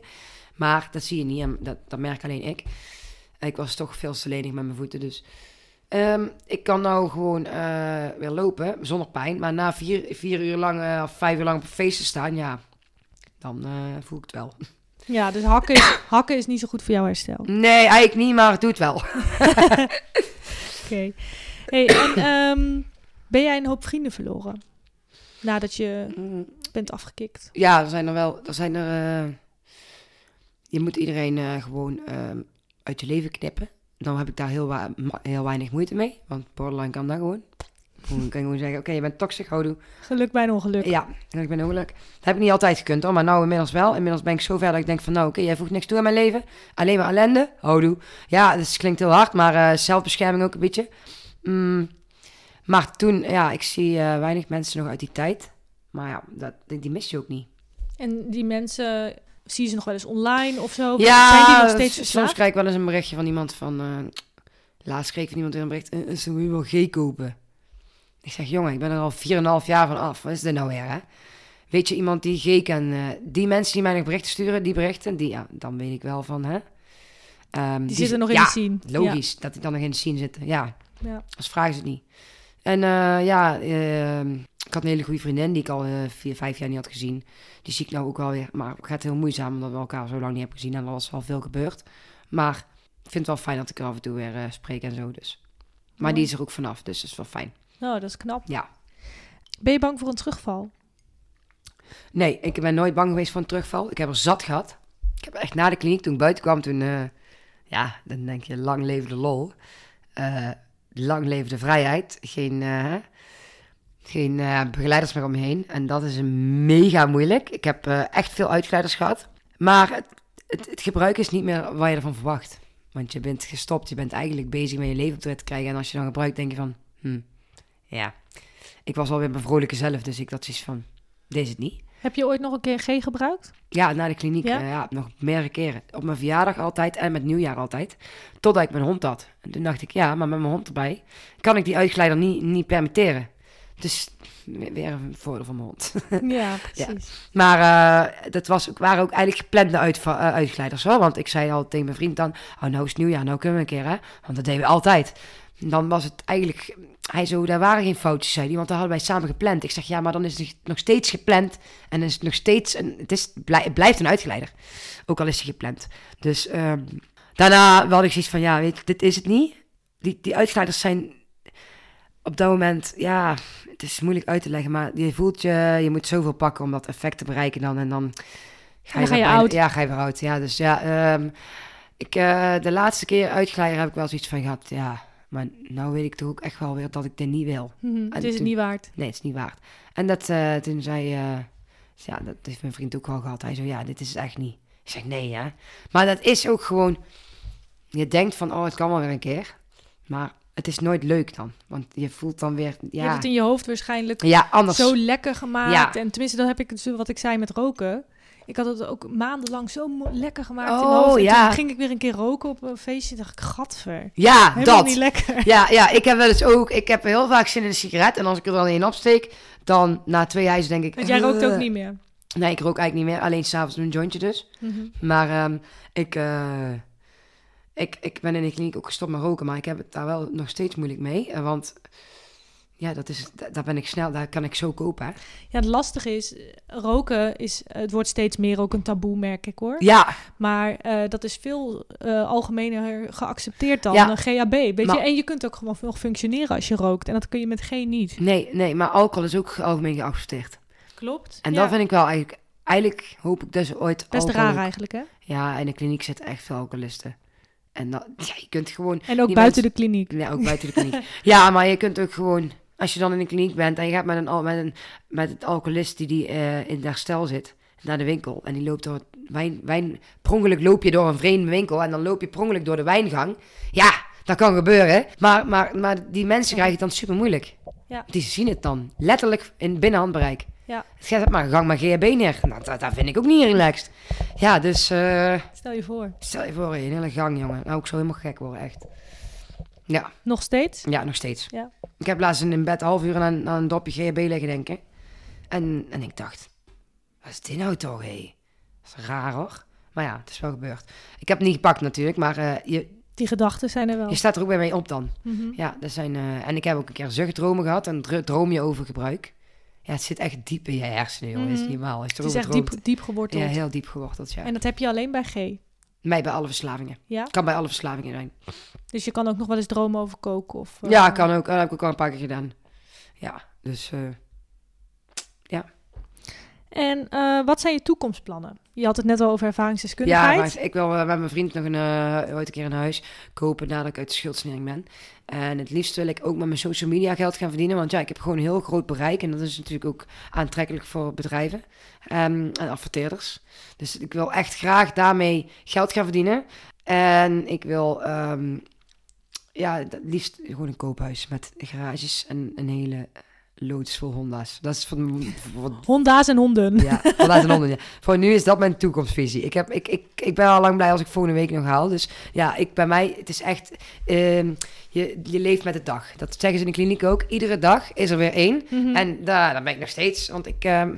Maar dat zie je niet. Dat, dat merk alleen ik. Ik was toch veel te lenig met mijn voeten. Dus ehm, ik kan nou gewoon eh, weer lopen zonder pijn. Maar na vier, vier uur lang eh, of vijf uur lang op een feest te staan, ja, dan eh, voel ik het wel. Ja, dus hakken is, hakken is niet zo goed voor jouw herstel. Oké. Nee, eigenlijk niet, maar het doet wel. Hey, en ehm, ben jij een hoop vrienden verloren? Nadat je bent afgekikt. Ja, er zijn er wel. Er zijn er. je moet iedereen gewoon ehm, uit je leven knippen. Dan heb ik daar heel, wa- ma- heel weinig moeite mee. Want borderline kan dat gewoon. Gewoon kan je gewoon zeggen: Oké, je bent toxic, houdoe. Geluk bij een ongeluk. Ja, en ik ben ongeluk. Dat heb ik niet altijd gekund hoor, maar nou inmiddels wel. Inmiddels ben ik zo ver dat ik denk van nou oké, jij voegt niks toe aan mijn leven. Alleen maar ellende. Houdoe. Ja, dat klinkt heel hard, maar eh, zelfbescherming ook een beetje. Mm, maar toen, ja, ik zie eh, weinig mensen nog uit die tijd. Maar ja, dat, die, die mis je ook niet. En die mensen, zie je ze nog wel eens online of zo? Ja, Zijn die nog steeds verslaafd? soms krijg ik wel eens een berichtje van iemand van... eh, laatst kreeg ik van iemand weer een bericht, eh, ze moet je wel G kopen. Ik zeg, jongen, ik ben er al 4,5 jaar van af. Wat is dit nou weer, hè? Weet je, iemand die G kan... die mensen die mij nog berichten sturen, die berichten, die, ja, dan weet ik wel van, hè? Ehm, Die zitten nog in ja, de scene. logisch dat die dan nog in de scene zitten. Ja, Ja. als vragen ze het niet. En ja, ehm, ik had een hele goede vriendin die ik al eh, vier, vijf jaar niet had gezien. Die zie ik nou ook alweer. Maar het gaat heel moeizaam omdat we elkaar zo lang niet hebben gezien. En er was wel veel gebeurd. Maar ik vind het wel fijn dat ik er af en toe weer eh, spreek en zo. Dus. Maar die is er ook vanaf, dus dat is wel fijn. Nou, dat is knap. Ja. Ben je bang voor een terugval? Nee, ik ben nooit bang geweest voor een terugval. Ik heb er zat gehad. Ik heb echt na de kliniek, toen ik buiten kwam, toen... eh, ja, dan denk je, lang leven de lol. Lang leven de vrijheid. Geen, geen eh, begeleiders meer om me heen. En dat is mega moeilijk. Ik heb eh, echt veel uitgeleiders gehad. Maar het, het, het gebruik is niet meer wat je ervan verwacht. Want je bent gestopt, je bent eigenlijk bezig met je leven op de rit te krijgen. En als je dan gebruikt, denk je van... Hm, ja, ik was alweer mijn vrolijke zelf, dus ik had zoiets van... Deze het niet. Heb je ooit nog een keer G gebruikt? Ja, naar de kliniek. Ja? Ja? ja, nog meerdere keren. Op mijn verjaardag altijd en met nieuwjaar altijd. Totdat ik mijn hond had. En toen dacht ik, ja, maar met mijn hond erbij kan ik die uitgeleider niet, niet permitteren. Dus weer weer een voordeel van mijn hond. Ja, precies. maar eh, dat was, ook- waren ook eigenlijk geplande uitva- eh, uitgeleiders hoor. Want ik zei al tegen mijn vriend dan, oh nou is het nieuwjaar, nou kunnen we een keer hè. Want dat deden we altijd. En dan was het eigenlijk, hij zo, daar waren geen foutjes, zei hij, want daar hadden wij samen gepland. Ik zeg, ja, maar dan is het nog steeds gepland en is het nog steeds, een, het, is, het blijft een uitgeleider. Ook al is hij gepland. Dus ehm, daarna had ik zoiets van, ja, weet je, dit is het niet. Die, die uitgeleiders zijn op dat moment, ja, het is moeilijk uit te leggen, maar je voelt je, je moet zoveel pakken om dat effect te bereiken dan. En dan, ga dan ga je oud. Ja, ga je weer oud. Ja, dus ja, ehm, ik, eh, de laatste keer uitglijden heb ik wel zoiets van gehad. Ja, maar nou weet ik toch ook echt wel weer dat ik dit niet wil. Mhm, het is het niet waard. Nee, het is niet waard. En dat, eh, toen zei, eh, ja, dat heeft mijn vriend ook wel gehad. Hij zei, ja, dit is echt niet. Ik zeg, nee hè. Maar dat is ook gewoon, je denkt van, oh, het kan wel weer een keer. Maar het is nooit leuk dan. Want je voelt dan weer, Je hebt ja, het in je hoofd waarschijnlijk ja anders. zo lekker gemaakt. Ja. En tenminste, dat heb ik dus wat ik zei met roken. Ik had het ook maandenlang zo lekker gemaakt in Oh, mijn hoofd. En ja. toen ging ik weer een keer roken op een feestje. dacht ik, gadver. Ja, Helemaal dat. niet lekker. Ja, ja, ik heb wel eens ook, ik heb heel vaak zin in een sigaret. En als ik er dan één opsteek, dan na twee huizen denk ik... Want jij rookt ook niet meer. Nee, ik rook eigenlijk niet meer. Alleen s'avonds een jointje dus. Mhm. Maar ehm, ik, eh, ik, ik ben in de kliniek ook gestopt met roken, maar ik heb het daar wel nog steeds moeilijk mee. eh, Want ja, dat is, da- daar ben ik snel, daar kan ik zo kopen. Hè. Ja, het lastige is, eh, roken is, het wordt steeds meer ook een taboe, merk ik hoor. Ja, Maar eh, dat is veel algemener geaccepteerd dan Ja. een GHB. Weet Maar- je? En je kunt ook gewoon nog functioneren als je rookt. En dat kun je met G niet. nee, nee, maar alcohol is ook algemeen geaccepteerd. Klopt. En ja. dat vind ik wel eigenlijk, eigenlijk hoop ik dus ooit Best raar ook- eigenlijk, hè? Ja, in de kliniek zitten echt veel alcoholisten. En dat, ja, je kunt gewoon, En ook buiten de kliniek. ja, ook buiten de kliniek. ja, maar je kunt ook gewoon, als je dan in de kliniek bent en je gaat met een, met een, met een alcoholist die, die eh, in het herstel zit, naar de winkel. En die loopt door het wijn, wijn, per ongeluk loop je door een vreemde winkel en dan loop je per ongeluk door de wijngang. Ja, dat kan gebeuren. Maar, maar, maar die mensen krijgen het dan super moeilijk. Ja. Die zien het dan letterlijk in binnenhandbereik. Ja. Het gaat maar gang maar GHB neer. Nou, dat, dat vind ik ook niet relaxed. Ja, dus eh, Stel je voor. stel je voor, een hele gang, jongen. Nou, ik zou helemaal gek worden, echt. Ja, Nog steeds? ja, nog steeds. Ja. Ik heb laatst in bed half uur aan, aan een dopje GHB liggen denken. En, en ik dacht, wat is dit nou toch, hé? Dat is raar, hoor. Maar ja, het is wel gebeurd. Ik heb het niet gepakt natuurlijk, maar eh, je, Die gedachten zijn er wel. je staat er ook bij mij op dan. Mhm. Ja, dat zijn, eh, en ik heb ook een keer zuchtdromen gehad en dro- droom je over gebruik. Ja, het zit echt diep in je hersenen. Dat is Mhm. niet normaal. Het is echt diep, diep geworteld. Ja, heel diep geworteld, ja. En dat heb je alleen bij G. Mij bij alle verslavingen. Ja? Kan bij alle verslavingen zijn. Dus je kan ook nog wel eens dromen over koken of... eh, Ja, kan ook. Dat heb ik ook al een paar keer gedaan. Ja, dus eh, En eh, wat zijn je toekomstplannen? Je had het net al over ja, ervaringsdeskundigheid. maar ik wil met mijn vriend nog een, eh, ooit een keer een huis kopen nadat ik uit de schuldsnering ben. En het liefst wil ik ook met mijn social media geld gaan verdienen. Want ja, ik heb gewoon een heel groot bereik. En dat is natuurlijk ook aantrekkelijk voor bedrijven ehm, en adverteerders. Dus ik wil echt graag daarmee geld gaan verdienen. En ik wil ehm, ja, het liefst gewoon een koophuis met garages en een hele loods vol Honda's. Dat is voor Honda's en honden. ja, vanuit een Londen. Ja. Voor nu is dat mijn toekomstvisie. Ik, heb, ik, ik, ik ben al lang blij als ik volgende week nog haal. Dus ja, ik, bij mij, het is echt, ehm, je, je leeft met de dag. Dat zeggen ze in de kliniek ook. Iedere dag is er weer één. Mhm. En daar, daar ben ik nog steeds. Want ik, ehm,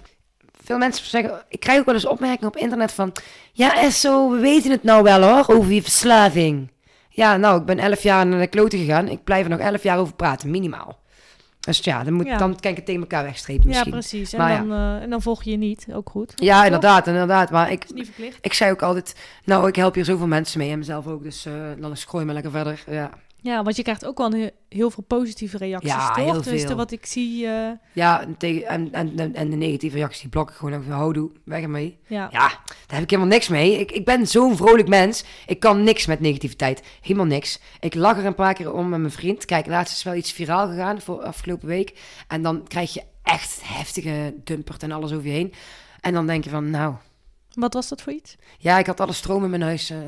veel mensen zeggen, ik krijg ook wel eens opmerkingen op internet van, ja Esso, we weten het nou wel hoor, over je verslaving. Ja, nou, ik ben elf jaar naar de kloten gegaan. Ik blijf er nog elf jaar over praten, minimaal. Dus ja, dan, moet, Ja. dan kan ik het tegen elkaar wegstrepen ja, misschien. precies. En, Maar ja. dan, eh, en dan volg je je niet. Ook goed. Ja, inderdaad, inderdaad. Maar ik, is niet verplicht. ik zei ook altijd, nou, ik help hier zoveel mensen mee en mezelf ook. Dus eh, dan je maar lekker verder. Ja, Ja, want je krijgt ook wel een heel veel positieve reacties, Ja, toch? heel Tenminste, veel. wat ik zie, eh, ja en, tegen, en, en, en, de negatieve reacties, die blok ik gewoon even. Houdoe, weg ermee. ja. Ja, daar heb ik helemaal niks mee. Ik, ik ben zo'n vrolijk mens. Ik kan niks met negativiteit. Helemaal niks. Ik lach er een paar keer om met mijn vriend. Kijk, laatst is wel iets viraal gegaan voor afgelopen week. En dan krijg je echt heftige dumpert en alles over je heen. En dan denk je van, nou, Wat was dat voor iets? Ja, ik had alle stroom in mijn huis. eh.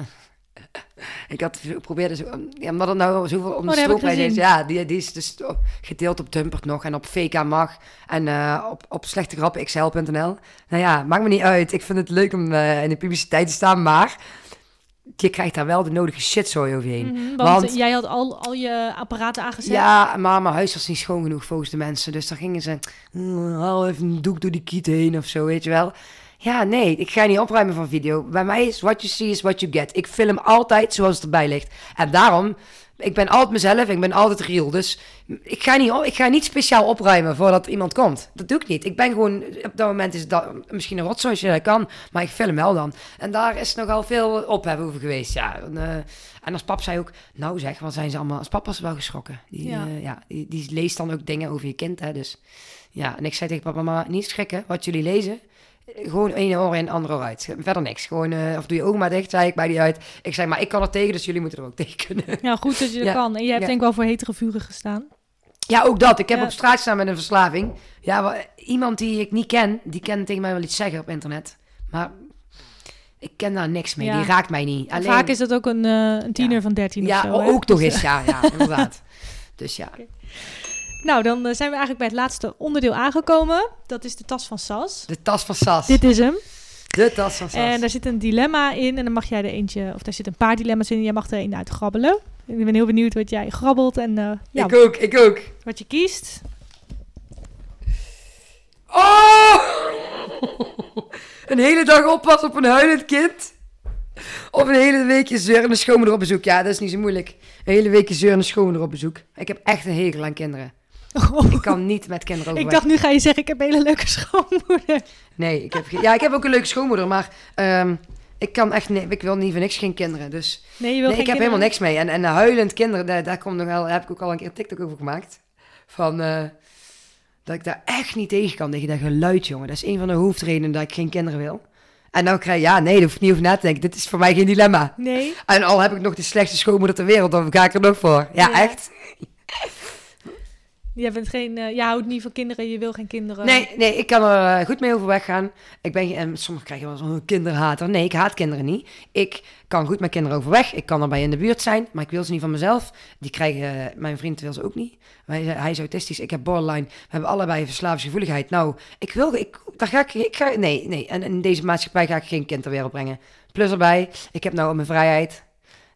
ik had ik probeerde zo, ja, omdat het nou zoveel om de Oh, heb ik stroomprijs is. Ja, die, die is dus op- gedeeld op Dumpert nog en op VK mag en eh, op, op slechtegrappen.xl.nl. Nou ja, maakt me niet uit. Ik vind het leuk om eh, in de publiciteit te staan, maar je krijgt daar wel de nodige shitzooi over je heen. Mhm, want, want- jij had al, al je apparaten aangezet. Ja, maar mijn huis was niet schoon genoeg volgens de mensen. Dus dan gingen ze, "Mm, haal even een doek door die kiet heen of zo, weet je wel. Ja, nee, ik ga niet opruimen van video. Bij mij is what you see is what you get. Ik film altijd zoals het erbij ligt. En daarom, ik ben altijd mezelf, ik ben altijd real. Dus ik ga niet, ik ga niet speciaal opruimen voordat iemand komt. Dat doe ik niet. Ik ben gewoon, op dat moment is dat misschien een rotzootje, dat kan. Maar ik film wel dan. En daar is nogal veel ophef over geweest, ja. En, eh, en als pap zei ook, nou zeg, wat zijn ze allemaal... Als pap was wel geschrokken. Die, Ja. ja. ja, die, die leest dan ook dingen over je kind, hè. Dus ja, en ik zei tegen papa, mama, niet schrikken. Wat jullie lezen Gewoon één oor in, andere oor uit. Verder niks. Gewoon, eh, of doe je ogen maar dicht, zei ik bij die uit. Ik zei, maar ik kan er tegen, dus jullie moeten er ook tegen kunnen. Ja, goed dat je dat Ja. kan. En je hebt Ja. denk ik wel voor hetere vuren gestaan. Ja, ook dat. Ik heb Ja. op straat staan met een verslaving. Ja, iemand die ik niet ken, die kan tegen mij wel iets zeggen op internet. Maar ik ken daar niks mee. Die raakt mij niet. Alleen, Vaak is dat ook een, eh, een tiener van 13 ja, of zo. hè? ook toch Dus, eens. Ja, ja, inderdaad. Dus ja. Nou, dan eh, zijn we eigenlijk bij het laatste onderdeel aangekomen. Dat is de tas van Sas. De tas van Sas. Dit is hem. De tas van Sas. En daar zit een dilemma in. En dan mag jij er eentje, of daar zit een paar dilemma's in. En jij mag er een uit grabbelen. Ik ben heel benieuwd wat jij grabbelt en eh, ja, Ik ook, ik ook. wat je kiest. Oh! een hele dag oppassen op een huilend kind. Of een hele weekje zeurende schoonmoeder op bezoek. Ja, dat is niet zo moeilijk. Een hele weekje zeurende schoonmoeder op bezoek. Ik heb echt een hekel aan kinderen. Ik kan niet met kinderen ik overweg. dacht, nu ga je zeggen, ik heb een hele leuke schoonmoeder. Nee, ik heb, ja, ik heb ook een leuke schoonmoeder, maar ehm, ik kan echt nee, ik wil niet voor niks geen kinderen. Dus Nee, je wil nee, ik heb helemaal niks mee. En, en huilend kinderen, daar, daar komt nog wel, daar heb ik ook al een keer een TikTok over gemaakt. Van eh, dat ik daar echt niet tegen kan tegen dat geluid, jongen. Dat is een van de hoofdredenen dat ik geen kinderen wil. En dan krijg je, ja, nee, daar hoef ik niet over na te denken. Dit is voor mij geen dilemma. Nee. En al heb ik nog de slechtste schoonmoeder ter wereld, dan ga ik er nog voor. Ja, Ja. echt. Je, bent geen, eh, je houdt niet van kinderen, je wil geen kinderen. Nee, nee, ik kan er eh, goed mee overweg gaan. Ik ben, en sommigen krijgen wel zo'n kinderhater. Nee, ik haat kinderen niet. Ik kan goed met kinderen overweg. Ik kan erbij in de buurt zijn, maar ik wil ze niet van mezelf. Die krijgen, eh, mijn vriend wil ze ook niet. Wij, hij is autistisch, ik heb borderline. We hebben allebei verslavingsgevoeligheid. Nou, ik wil, ik, daar ga ik, ik ga, nee, nee. En in deze maatschappij ga ik geen kind ter wereld brengen. Plus erbij, ik heb nou mijn vrijheid.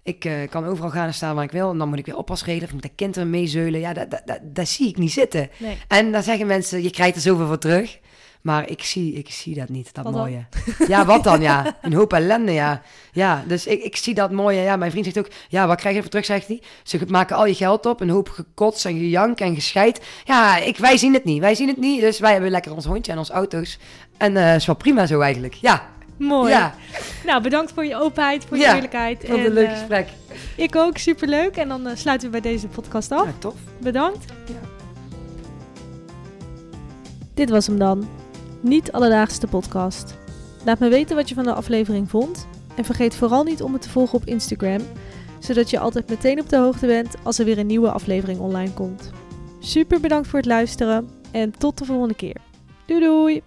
Ik eh, kan overal gaan en staan waar ik wil. En dan moet ik weer oppas regelen. Of moet ik kinderen meezeulen. Ja, dat, dat, dat, dat zie ik niet zitten. Nee. En dan zeggen mensen, je krijgt er zoveel voor terug. Maar ik zie, ik zie dat niet, dat Wat dan? mooie. Ja, wat dan, ja. Een hoop ellende, ja. Ja, dus ik, ik zie dat mooie. Ja, mijn vriend zegt ook, ja, wat krijg je voor terug, zegt hij. Ze maken al je geld op, een hoop gekots en gejank en gescheid. Ja, ik, wij zien het niet, wij zien het niet. Dus wij hebben lekker ons hondje en onze auto's. En eh is wel prima zo eigenlijk. Ja, Mooi. ja. Nou, bedankt voor je openheid, voor je Ja, eerlijkheid. Vond het een En, leuk eh, gesprek. ik ook, superleuk. En dan eh, sluiten we bij deze podcast af. Ja, tof. Bedankt. Ja. Dit was hem dan. Niet alledaagse podcast. Laat me weten wat je van de aflevering vond. En vergeet vooral niet om me te volgen op Instagram, zodat je altijd meteen op de hoogte bent als er weer een nieuwe aflevering online komt. Super bedankt voor het luisteren en tot de volgende keer. Doei doei!